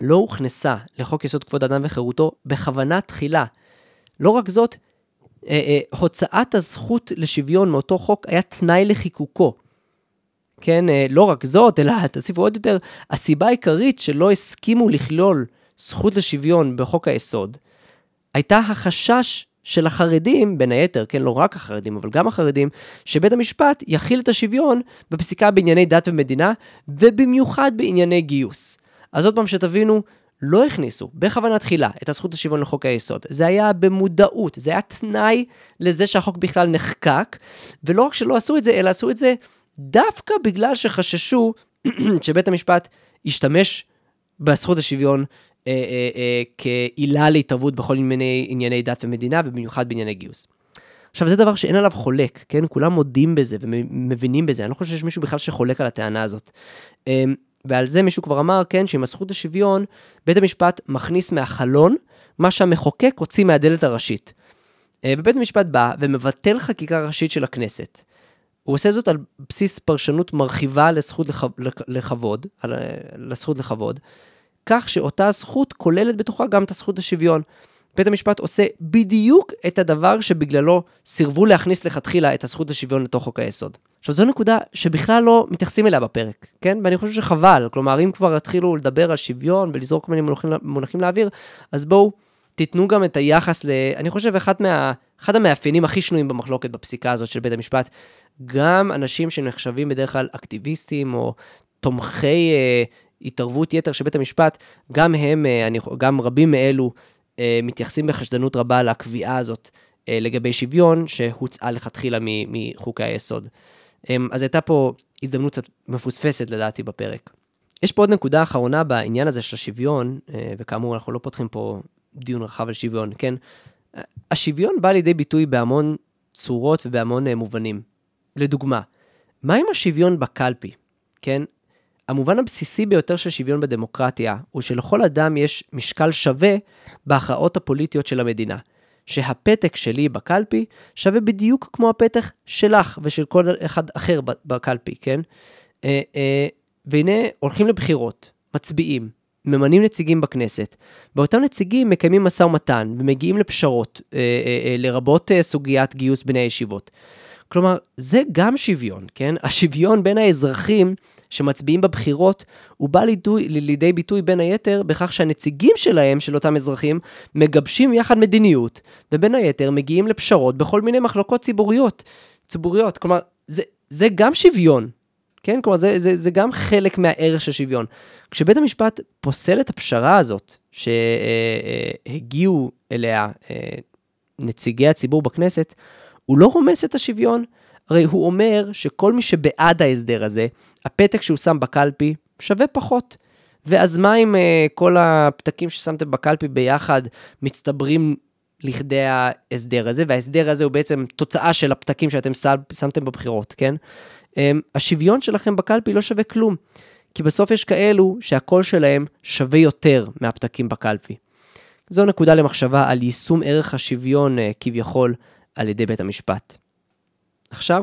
לא הוכנסה לחוק יסוד כבוד אדם וחירותו בכוונה תחילה. לא רק זאת, אה, אה, הוצאת הזכות לשוויון מאותו חוק היה תנאי לחיקוקו. כן, אה, לא רק זאת, אלא <laughs> תוסיפו עוד יותר, הסיבה העיקרית שלא הסכימו לכלול זכות לשוויון בחוק היסוד, הייתה החשש של החרדים, בין היתר, כן, לא רק החרדים, אבל גם החרדים, שבית המשפט יכיל את השוויון בפסיקה בענייני דת ומדינה, ובמיוחד בענייני גיוס. אז עוד פעם שתבינו, לא הכניסו בכוונה תחילה את הזכות לשוויון לחוק היסוד. זה היה במודעות, זה היה תנאי לזה שהחוק בכלל נחקק, ולא רק שלא עשו את זה, אלא עשו את זה דווקא בגלל שחששו <clears throat> שבית המשפט ישתמש בזכות השוויון אה, אה, אה, כעילה להתערבות בכל ענייני, ענייני דת ומדינה, ובמיוחד בענייני גיוס. עכשיו, זה דבר שאין עליו חולק, כן? כולם מודים בזה ומבינים בזה, אני לא חושב שיש מישהו בכלל שחולק על הטענה הזאת. ועל זה מישהו כבר אמר, כן, שעם הזכות לשוויון, בית המשפט מכניס מהחלון מה שהמחוקק הוציא מהדלת הראשית. ובית המשפט בא ומבטל חקיקה ראשית של הכנסת. הוא עושה זאת על בסיס פרשנות מרחיבה לזכות. לכבוד. לזכות לכבוד, כך שאותה זכות כוללת בתוכה גם את הזכות לשוויון. בית המשפט עושה בדיוק את הדבר שבגללו סירבו להכניס לכתחילה את הזכות לשוויון לתוך חוק היסוד. עכשיו, זו נקודה שבכלל לא מתייחסים אליה בפרק, כן? ואני חושב שחבל. כלומר, אם כבר יתחילו לדבר על שוויון ולזרוק כל מיני מונחים, מונחים לאוויר, אז בואו תיתנו גם את היחס ל... אני חושב, אחד, מה, אחד המאפיינים הכי שנויים במחלוקת בפסיקה הזאת של בית המשפט, גם אנשים שנחשבים בדרך כלל אקטיביסטים או תומכי אה, התערבות יתר של בית המשפט, גם הם, אה, אני, גם רבים מאלו, אה, מתייחסים בחשדנות רבה לקביעה הזאת אה, לגבי שוויון, שהוצאה לכתחילה מחוקי היסוד. אה, אז הייתה פה הזדמנות קצת מפוספסת לדעתי בפרק. יש פה עוד נקודה אחרונה בעניין הזה של השוויון, וכאמור, אנחנו לא פותחים פה דיון רחב על שוויון, כן? השוויון בא לידי ביטוי בהמון צורות ובהמון מובנים. לדוגמה, מה עם השוויון בקלפי? כן? המובן הבסיסי ביותר של שוויון בדמוקרטיה הוא שלכל אדם יש משקל שווה בהכרעות הפוליטיות של המדינה. שהפתק שלי בקלפי שווה בדיוק כמו הפתק שלך ושל כל אחד אחר בקלפי, כן? אה, אה, והנה הולכים לבחירות, מצביעים, ממנים נציגים בכנסת, ואותם נציגים מקיימים משא ומתן ומגיעים לפשרות, אה, לרבות סוגיית גיוס בני הישיבות. כלומר, זה גם שוויון, כן? השוויון בין האזרחים שמצביעים בבחירות, הוא בא לידי, לידי ביטוי בין היתר בכך שהנציגים שלהם, של אותם אזרחים, מגבשים יחד מדיניות, ובין היתר מגיעים לפשרות בכל מיני מחלוקות ציבוריות. ציבוריות, כלומר, זה, זה גם שוויון, כן? כלומר, זה, זה, זה גם חלק מהערך של שוויון. כשבית המשפט פוסל את הפשרה הזאת, שהגיעו אליה אה, נציגי הציבור בכנסת, הוא לא רומס את השוויון, הרי הוא אומר שכל מי שבעד ההסדר הזה, הפתק שהוא שם בקלפי שווה פחות. ואז מה אם uh, כל הפתקים ששמתם בקלפי ביחד מצטברים לכדי ההסדר הזה, וההסדר הזה הוא בעצם תוצאה של הפתקים שאתם שמתם בבחירות, כן? Um, השוויון שלכם בקלפי לא שווה כלום, כי בסוף יש כאלו שהקול שלהם שווה יותר מהפתקים בקלפי. זו נקודה למחשבה על יישום ערך השוויון uh, כביכול על ידי בית המשפט. עכשיו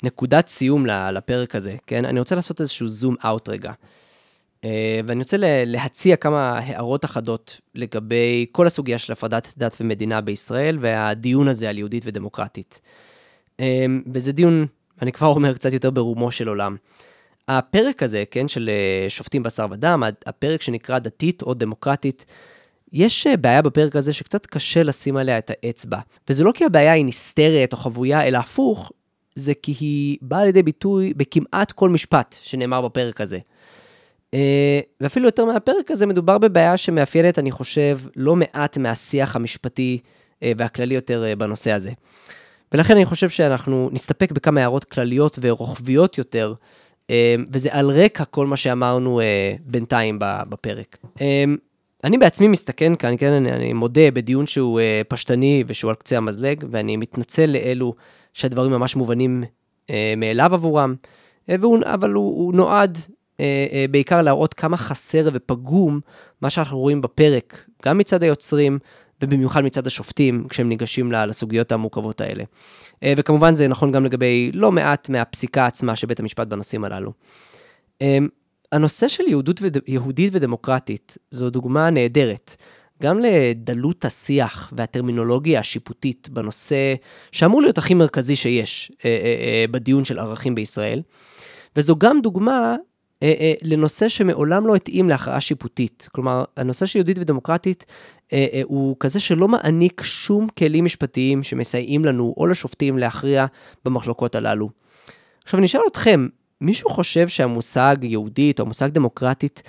כנקודת סיום לפרק הזה, כן? אני רוצה לעשות איזשהו זום אאוט רגע. אה, ואני רוצה להציע כמה הערות אחדות לגבי כל הסוגיה של הפרדת דת ומדינה בישראל, והדיון הזה על יהודית ודמוקרטית. אה, וזה דיון, אני כבר אומר, קצת יותר ברומו של עולם. הפרק הזה, כן, של אה, שופטים בשר ודם, הפרק שנקרא דתית או דמוקרטית, יש אה, בעיה בפרק הזה שקצת קשה לשים עליה את האצבע. וזה לא כי הבעיה היא נסתרת או חבויה, אלא הפוך, זה כי היא באה לידי ביטוי בכמעט כל משפט שנאמר בפרק הזה. אה, ואפילו יותר מהפרק הזה, מדובר בבעיה שמאפיינת, אני חושב, לא מעט מהשיח המשפטי אה, והכללי יותר בנושא הזה. ולכן אני חושב שאנחנו נסתפק בכמה הערות כלליות ורוחביות יותר, וזה על רקע כל מה שאמרנו בינתיים בפרק. אני בעצמי מסתכן כאן, כן, אני, אני מודה בדיון שהוא uh, פשטני ושהוא על קצה המזלג, ואני מתנצל לאלו שהדברים ממש מובנים אה, מאליו עבורם, אה, והוא, אבל הוא, הוא נועד אה, אה, בעיקר להראות כמה חסר ופגום מה שאנחנו רואים בפרק, גם מצד היוצרים ובמיוחד מצד השופטים, כשהם ניגשים לסוגיות המורכבות האלה. אה, וכמובן זה נכון גם לגבי לא מעט מהפסיקה עצמה של בית המשפט בנושאים הללו. הנושא של יהודות וד... יהודית ודמוקרטית זו דוגמה נהדרת, גם לדלות השיח והטרמינולוגיה השיפוטית בנושא שאמור להיות הכי מרכזי שיש אה, אה, אה, בדיון של ערכים בישראל, וזו גם דוגמה אה, אה, לנושא שמעולם לא התאים להכרעה שיפוטית. כלומר, הנושא של יהודית ודמוקרטית אה, אה, הוא כזה שלא מעניק שום כלים משפטיים שמסייעים לנו או לשופטים להכריע במחלוקות הללו. עכשיו, אני אשאל אתכם, מישהו חושב שהמושג יהודית או המושג דמוקרטית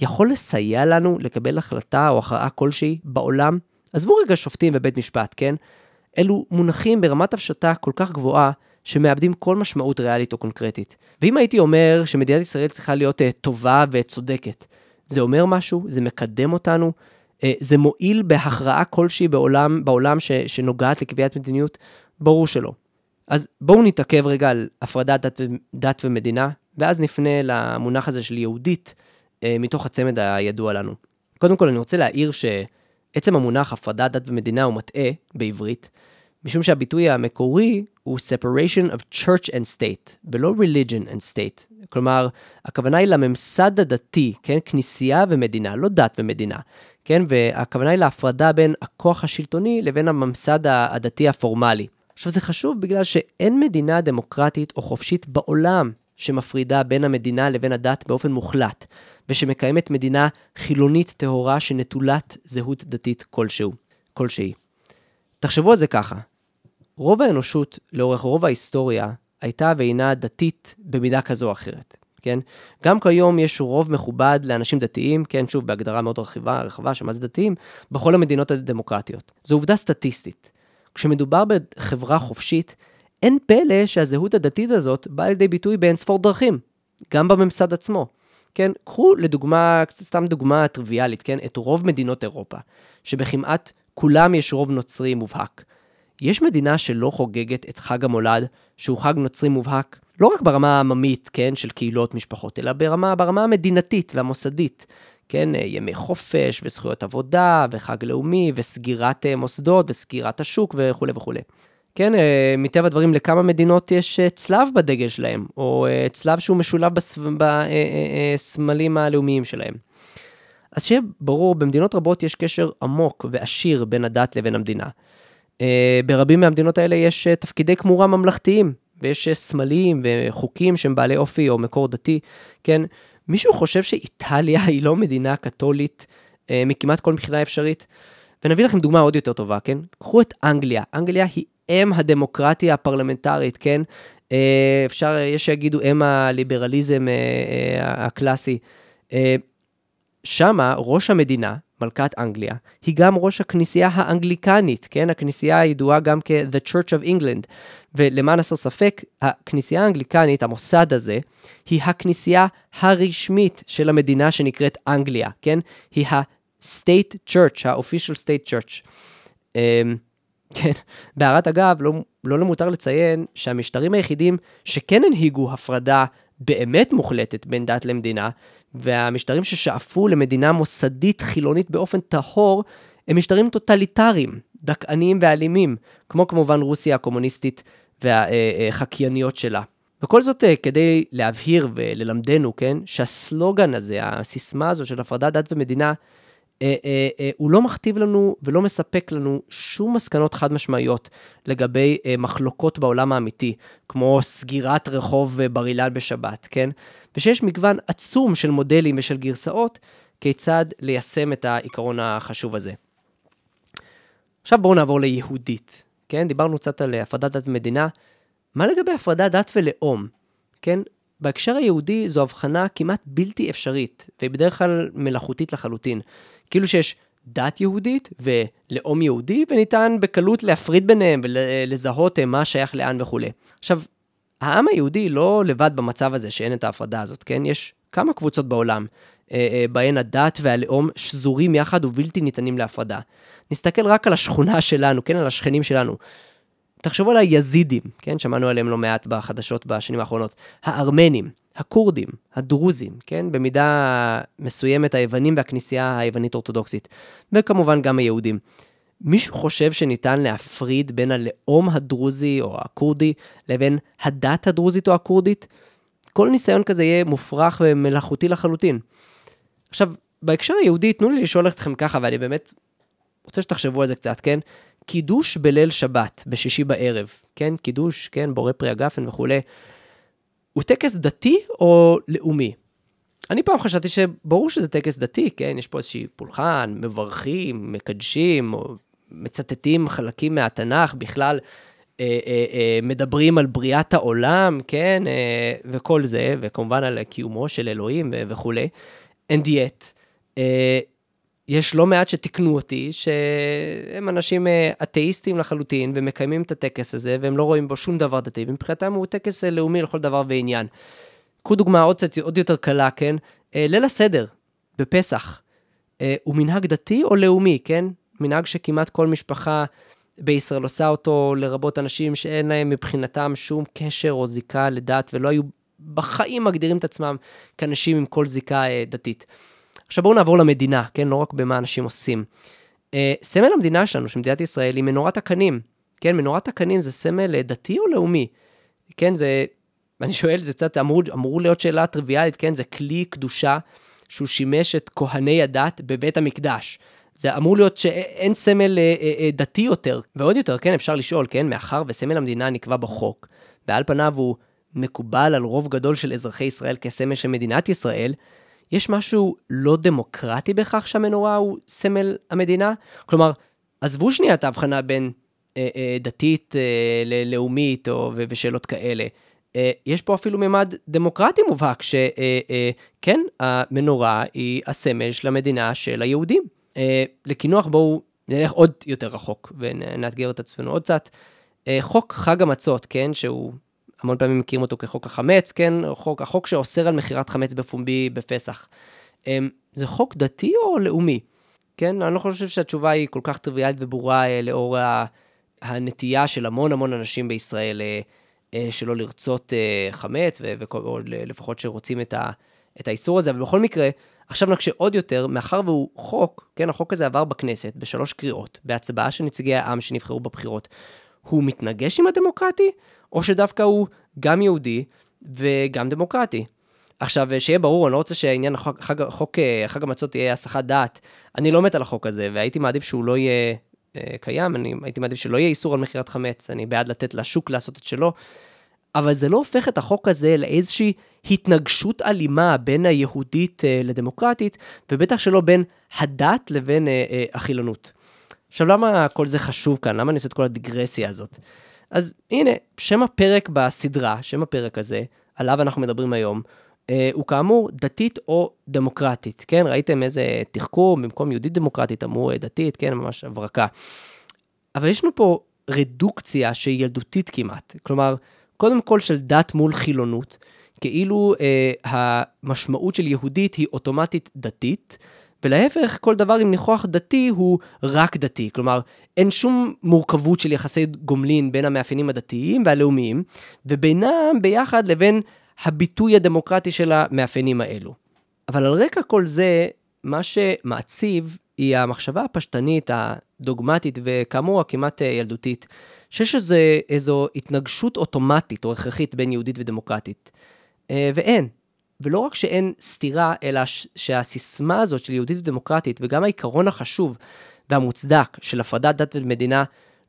יכול לסייע לנו לקבל החלטה או הכרעה כלשהי בעולם? עזבו רגע שופטים ובית משפט, כן? אלו מונחים ברמת הפשטה כל כך גבוהה, שמאבדים כל משמעות ריאלית או קונקרטית. ואם הייתי אומר שמדינת ישראל צריכה להיות uh, טובה וצודקת, זה אומר משהו? זה מקדם אותנו? Uh, זה מועיל בהכרעה כלשהי בעולם, בעולם ש, שנוגעת לקביעת מדיניות? ברור שלא. אז בואו נתעכב רגע על הפרדת דת, דת ומדינה, ואז נפנה למונח הזה של יהודית, uh, מתוך הצמד הידוע לנו. קודם כל, אני רוצה להעיר שעצם המונח הפרדת דת ומדינה הוא מטעה בעברית, משום שהביטוי המקורי הוא separation of church and state, ולא religion and state. כלומר, הכוונה היא לממסד הדתי, כן? כנסייה ומדינה, לא דת ומדינה, כן? והכוונה היא להפרדה בין הכוח השלטוני לבין הממסד הדתי הפורמלי. עכשיו, זה חשוב בגלל שאין מדינה דמוקרטית או חופשית בעולם שמפרידה בין המדינה לבין הדת באופן מוחלט, ושמקיימת מדינה חילונית טהורה שנטולת זהות דתית כלשהו, כלשהי. תחשבו על זה ככה, רוב האנושות, לאורך רוב ההיסטוריה, הייתה והינה דתית במידה כזו או אחרת, כן? גם כיום יש רוב מכובד לאנשים דתיים, כן, שוב, בהגדרה מאוד רחבה, רחבה של מה זה דתיים, בכל המדינות הדמוקרטיות. זו עובדה סטטיסטית. כשמדובר בחברה חופשית, אין פלא שהזהות הדתית הזאת באה לידי ביטוי באין ספור דרכים, גם בממסד עצמו. כן, קחו לדוגמה, סתם דוגמה טריוויאלית, כן, את רוב מדינות אירופה, שבכמעט כולם יש רוב נוצרי מובהק. יש מדינה שלא חוגגת את חג המולד, שהוא חג נוצרי מובהק, לא רק ברמה העממית, כן, של קהילות, משפחות, אלא ברמה, ברמה המדינתית והמוסדית. כן, ימי חופש וזכויות עבודה וחג לאומי וסגירת אה, מוסדות וסגירת השוק וכולי וכולי. כן, אה, מטבע הדברים לכמה מדינות יש אה, צלב בדגל שלהם, או צלב שהוא משולב בסמלים הלאומיים שלהם. אז שיהיה ברור, במדינות רבות יש קשר עמוק ועשיר בין הדת לבין המדינה. אה, ברבים מהמדינות האלה יש אה, תפקידי כמורה ממלכתיים, ויש אה, סמלים וחוקים שהם בעלי אופי או מקור דתי, כן? מישהו חושב שאיטליה היא לא מדינה קתולית מכמעט כל מבחינה אפשריט? ונביא לכם דוגמה עוד יותר טובה, כן? קחו את אנגליה. אנגליה היא אם הדמוקרטיה הפרלמנטרית, כן? אפשר, יש שיגידו אם הליברליזם הקלאסי. שמה ראש המדינה, מלכת אנגליה, היא גם ראש הכנסייה האנגליקנית, כן? הכנסייה הידועה גם כ-The Church of England. ולמען הסר ספק, הכנסייה האנגליקנית, המוסד הזה, היא הכנסייה הרשמית של המדינה שנקראת אנגליה, כן? היא ה-State Church, ה-Official State Church. Um, כן, בהערת אגב, לא, לא למותר לציין שהמשטרים היחידים שכן הנהיגו הפרדה באמת מוחלטת בין דת למדינה, והמשטרים ששאפו למדינה מוסדית חילונית באופן טהור, הם משטרים טוטליטריים, דכאניים ואלימים, כמו כמובן רוסיה הקומוניסטית והחקייניות שלה. וכל זאת אה, כדי להבהיר וללמדנו, כן, שהסלוגן הזה, הסיסמה הזו של הפרדת דת ומדינה, אה, אה, אה, הוא לא מכתיב לנו ולא מספק לנו שום מסקנות חד משמעיות לגבי מחלוקות בעולם האמיתי, כמו סגירת רחוב בר אילן בשבת, כן? ושיש מגוון עצום של מודלים ושל גרסאות כיצד ליישם את העיקרון החשוב הזה. עכשיו בואו נעבור ליהודית, כן? דיברנו קצת על הפרדת דת ומדינה. מה לגבי הפרדת דת ולאום? כן? בהקשר היהודי זו הבחנה כמעט בלתי אפשרית, והיא בדרך כלל מלאכותית לחלוטין. כאילו שיש דת יהודית ולאום יהודי, וניתן בקלות להפריד ביניהם ולזהות מה שייך לאן וכולי. עכשיו, העם היהודי לא לבד במצב הזה שאין את ההפרדה הזאת, כן? יש כמה קבוצות בעולם, אה, אה, בהן הדת והלאום שזורים יחד ובלתי ניתנים להפרדה. נסתכל רק על השכונה שלנו, כן? על השכנים שלנו. תחשבו על היזידים, כן? שמענו עליהם לא מעט בחדשות בשנים האחרונות. הארמנים, הכורדים, הדרוזים, כן? במידה מסוימת היוונים והכנסייה היוונית אורתודוקסית. וכמובן גם היהודים. מישהו חושב שניתן להפריד בין הלאום הדרוזי או הכורדי לבין הדת הדרוזית או הכורדית? כל ניסיון כזה יהיה מופרך ומלאכותי לחלוטין. עכשיו, בהקשר היהודי, תנו לי לשאול אתכם ככה, ואני באמת רוצה שתחשבו על זה קצת, כן? קידוש בליל שבת, בשישי בערב, כן? קידוש, כן? בורא פרי הגפן וכולי. הוא טקס דתי או לאומי? אני פעם חשבתי שברור שזה טקס דתי, כן? יש פה איזושהי פולחן, מברכים, מקדשים, או מצטטים חלקים מהתנ"ך, בכלל אה, אה, אה, מדברים על בריאת העולם, כן? אה, וכל זה, וכמובן על קיומו של אלוהים וכולי. And yet, אה, יש לא מעט שתיקנו אותי, שהם אנשים אה, אתאיסטים לחלוטין, ומקיימים את הטקס הזה, והם לא רואים בו שום דבר דתי, ומבחינתם הוא טקס אה, לאומי לכל דבר ועניין. קחו דוגמה עוד עוד יותר קלה, כן? אה, ליל הסדר, בפסח, הוא מנהג דתי או לאומי, כן? מנהג שכמעט כל משפחה בישראל עושה אותו, לרבות אנשים שאין להם מבחינתם שום קשר או זיקה לדת, ולא היו בחיים מגדירים את עצמם כאנשים עם כל זיקה דתית. עכשיו בואו נעבור למדינה, כן? לא רק במה אנשים עושים. Uh, סמל המדינה שלנו, של מדינת ישראל, היא מנורת הקנים. כן, מנורת הקנים זה סמל אה, דתי או לאומי? כן, זה, אני שואל, זה קצת אמור, אמור להיות שאלה טריוויאלית, כן? זה כלי קדושה שהוא שימש את כהני הדת בבית המקדש. זה אמור להיות שאין סמל אה, אה, אה, דתי יותר. ועוד יותר, כן, אפשר לשאול, כן, מאחר וסמל המדינה נקבע בחוק, ועל פניו הוא מקובל על רוב גדול של אזרחי ישראל כסמל של מדינת ישראל, יש משהו לא דמוקרטי בכך שהמנורה הוא סמל המדינה? כלומר, עזבו שנייה את ההבחנה בין אה, אה, דתית אה, ללאומית או, ושאלות כאלה. אה, יש פה אפילו ממד דמוקרטי מובהק, שכן, אה, אה, המנורה היא הסמל של המדינה של היהודים. אה, לקינוח בואו נלך עוד יותר רחוק ונאתגר את עצמנו עוד קצת. אה, חוק חג המצות, כן, שהוא המון פעמים מכירים אותו כחוק החמץ, כן? חוק, החוק שאוסר על מכירת חמץ בפומבי בפסח. אמ, זה חוק דתי או לאומי? כן? אני לא חושב שהתשובה היא כל כך טריוויאלית וברורה אה, לאור הנטייה של המון המון אנשים בישראל אה, אה, שלא לרצות חמץ, או לפחות שרוצים את, ה, את האיסור הזה, אבל בכל מקרה, עכשיו נקשה עוד יותר, מאחר והוא חוק, כן, החוק הזה עבר בכנסת בשלוש קריאות, בהצבעה של נציגי העם שנבחרו בבחירות. הוא מתנגש עם הדמוקרטי, או שדווקא הוא גם יהודי וגם דמוקרטי. עכשיו, שיהיה ברור, אני לא רוצה שהעניין החוק, חוק, אה, חג המצות יהיה הסחת דעת. אני לא מת על החוק הזה, והייתי מעדיף שהוא לא יהיה אה, קיים, אני הייתי מעדיף שלא יהיה איסור על מכירת חמץ, אני בעד לתת לשוק לעשות את שלו, אבל זה לא הופך את החוק הזה לאיזושהי התנגשות אלימה בין היהודית אה, לדמוקרטית, ובטח שלא בין הדת לבין אה, אה, החילונות. עכשיו, למה כל זה חשוב כאן? למה אני עושה את כל הדיגרסיה הזאת? אז הנה, שם הפרק בסדרה, שם הפרק הזה, עליו אנחנו מדברים היום, אה, הוא כאמור דתית או דמוקרטית, כן? ראיתם איזה תחכום, במקום יהודית דמוקרטית אמרו אה, דתית, כן? ממש הברקה. אבל יש לנו פה רדוקציה שהיא ילדותית כמעט. כלומר, קודם כל של דת מול חילונות, כאילו אה, המשמעות של יהודית היא אוטומטית דתית, ולהפך, כל דבר עם ניחוח דתי הוא רק דתי. כלומר, אין שום מורכבות של יחסי גומלין בין המאפיינים הדתיים והלאומיים, ובינם ביחד לבין הביטוי הדמוקרטי של המאפיינים האלו. אבל על רקע כל זה, מה שמעציב היא המחשבה הפשטנית, הדוגמטית, וכאמור הכמעט ילדותית, שיש איזו, איזו התנגשות אוטומטית או הכרחית בין יהודית ודמוקרטית. אה, ואין. ולא רק שאין סתירה, אלא שהסיסמה הזאת של יהודית ודמוקרטית, וגם העיקרון החשוב והמוצדק של הפרדת דת ומדינה,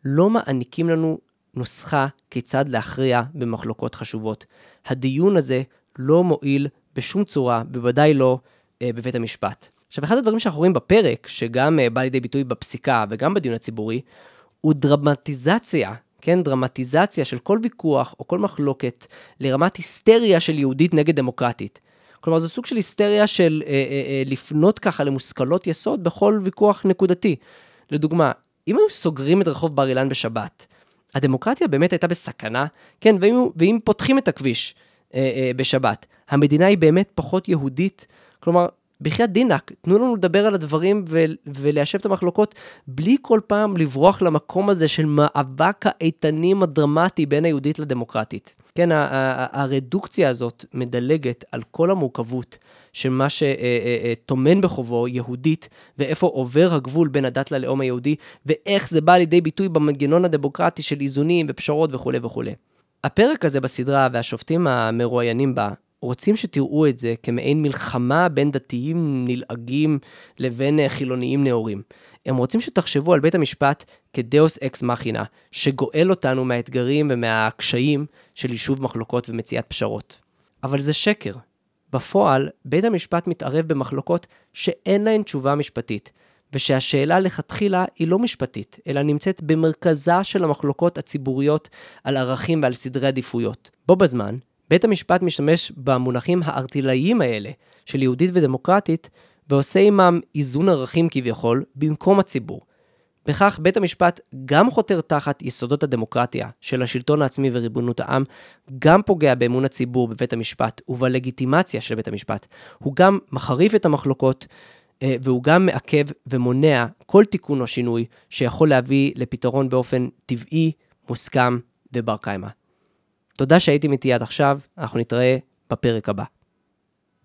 לא מעניקים לנו נוסחה כיצד להכריע במחלוקות חשובות. הדיון הזה לא מועיל בשום צורה, בוודאי לא אה, בבית המשפט. עכשיו, אחד הדברים שאנחנו רואים בפרק, שגם אה, בא לידי ביטוי בפסיקה וגם בדיון הציבורי, הוא דרמטיזציה כן, דרמטיזציה של כל ויכוח או כל מחלוקת לרמת היסטריה של יהודית נגד דמוקרטית. כלומר, זה סוג של היסטריה של אה, אה, אה, לפנות ככה למושכלות יסוד בכל ויכוח נקודתי. לדוגמה, אם היו סוגרים את רחוב בר אילן בשבת, הדמוקרטיה באמת הייתה בסכנה, כן, ואם, ואם פותחים את הכביש אה, אה, בשבת, המדינה היא באמת פחות יהודית, כלומר, בחייאת דינק, תנו לנו לדבר על הדברים ו- וליישב את המחלוקות, בלי כל פעם לברוח למקום הזה של מאבק האיתנים הדרמטי בין היהודית לדמוקרטית. כן, הרדוקציה הזאת מדלגת על כל המורכבות של מה שטומן בחובו יהודית, ואיפה עובר הגבול בין הדת ללאום היהודי, ואיך זה בא לידי ביטוי במנגנון הדמוקרטי של איזונים ופשרות וכולי וכולי. הפרק הזה בסדרה והשופטים המרואיינים בה רוצים שתראו את זה כמעין מלחמה בין דתיים נלעגים לבין אה, חילוניים נאורים. הם רוצים שתחשבו על בית המשפט כדאוס אקס מכינה, שגואל אותנו מהאתגרים ומהקשיים של יישוב מחלוקות ומציאת פשרות. אבל זה שקר. בפועל, בית המשפט מתערב במחלוקות שאין להן תשובה משפטית, ושהשאלה לכתחילה היא לא משפטית, אלא נמצאת במרכזה של המחלוקות הציבוריות על ערכים ועל סדרי עדיפויות. בו בזמן, בית המשפט משתמש במונחים הארטילאיים האלה של יהודית ודמוקרטית, ועושה עמם איזון ערכים כביכול, במקום הציבור. בכך בית המשפט גם חותר תחת יסודות הדמוקרטיה של השלטון העצמי וריבונות העם, גם פוגע באמון הציבור בבית המשפט ובלגיטימציה של בית המשפט. הוא גם מחריף את המחלוקות, אה, והוא גם מעכב ומונע כל תיקון או שינוי שיכול להביא לפתרון באופן טבעי, מוסכם ובר קיימא. תודה שהייתם איתי עד עכשיו, אנחנו נתראה בפרק הבא.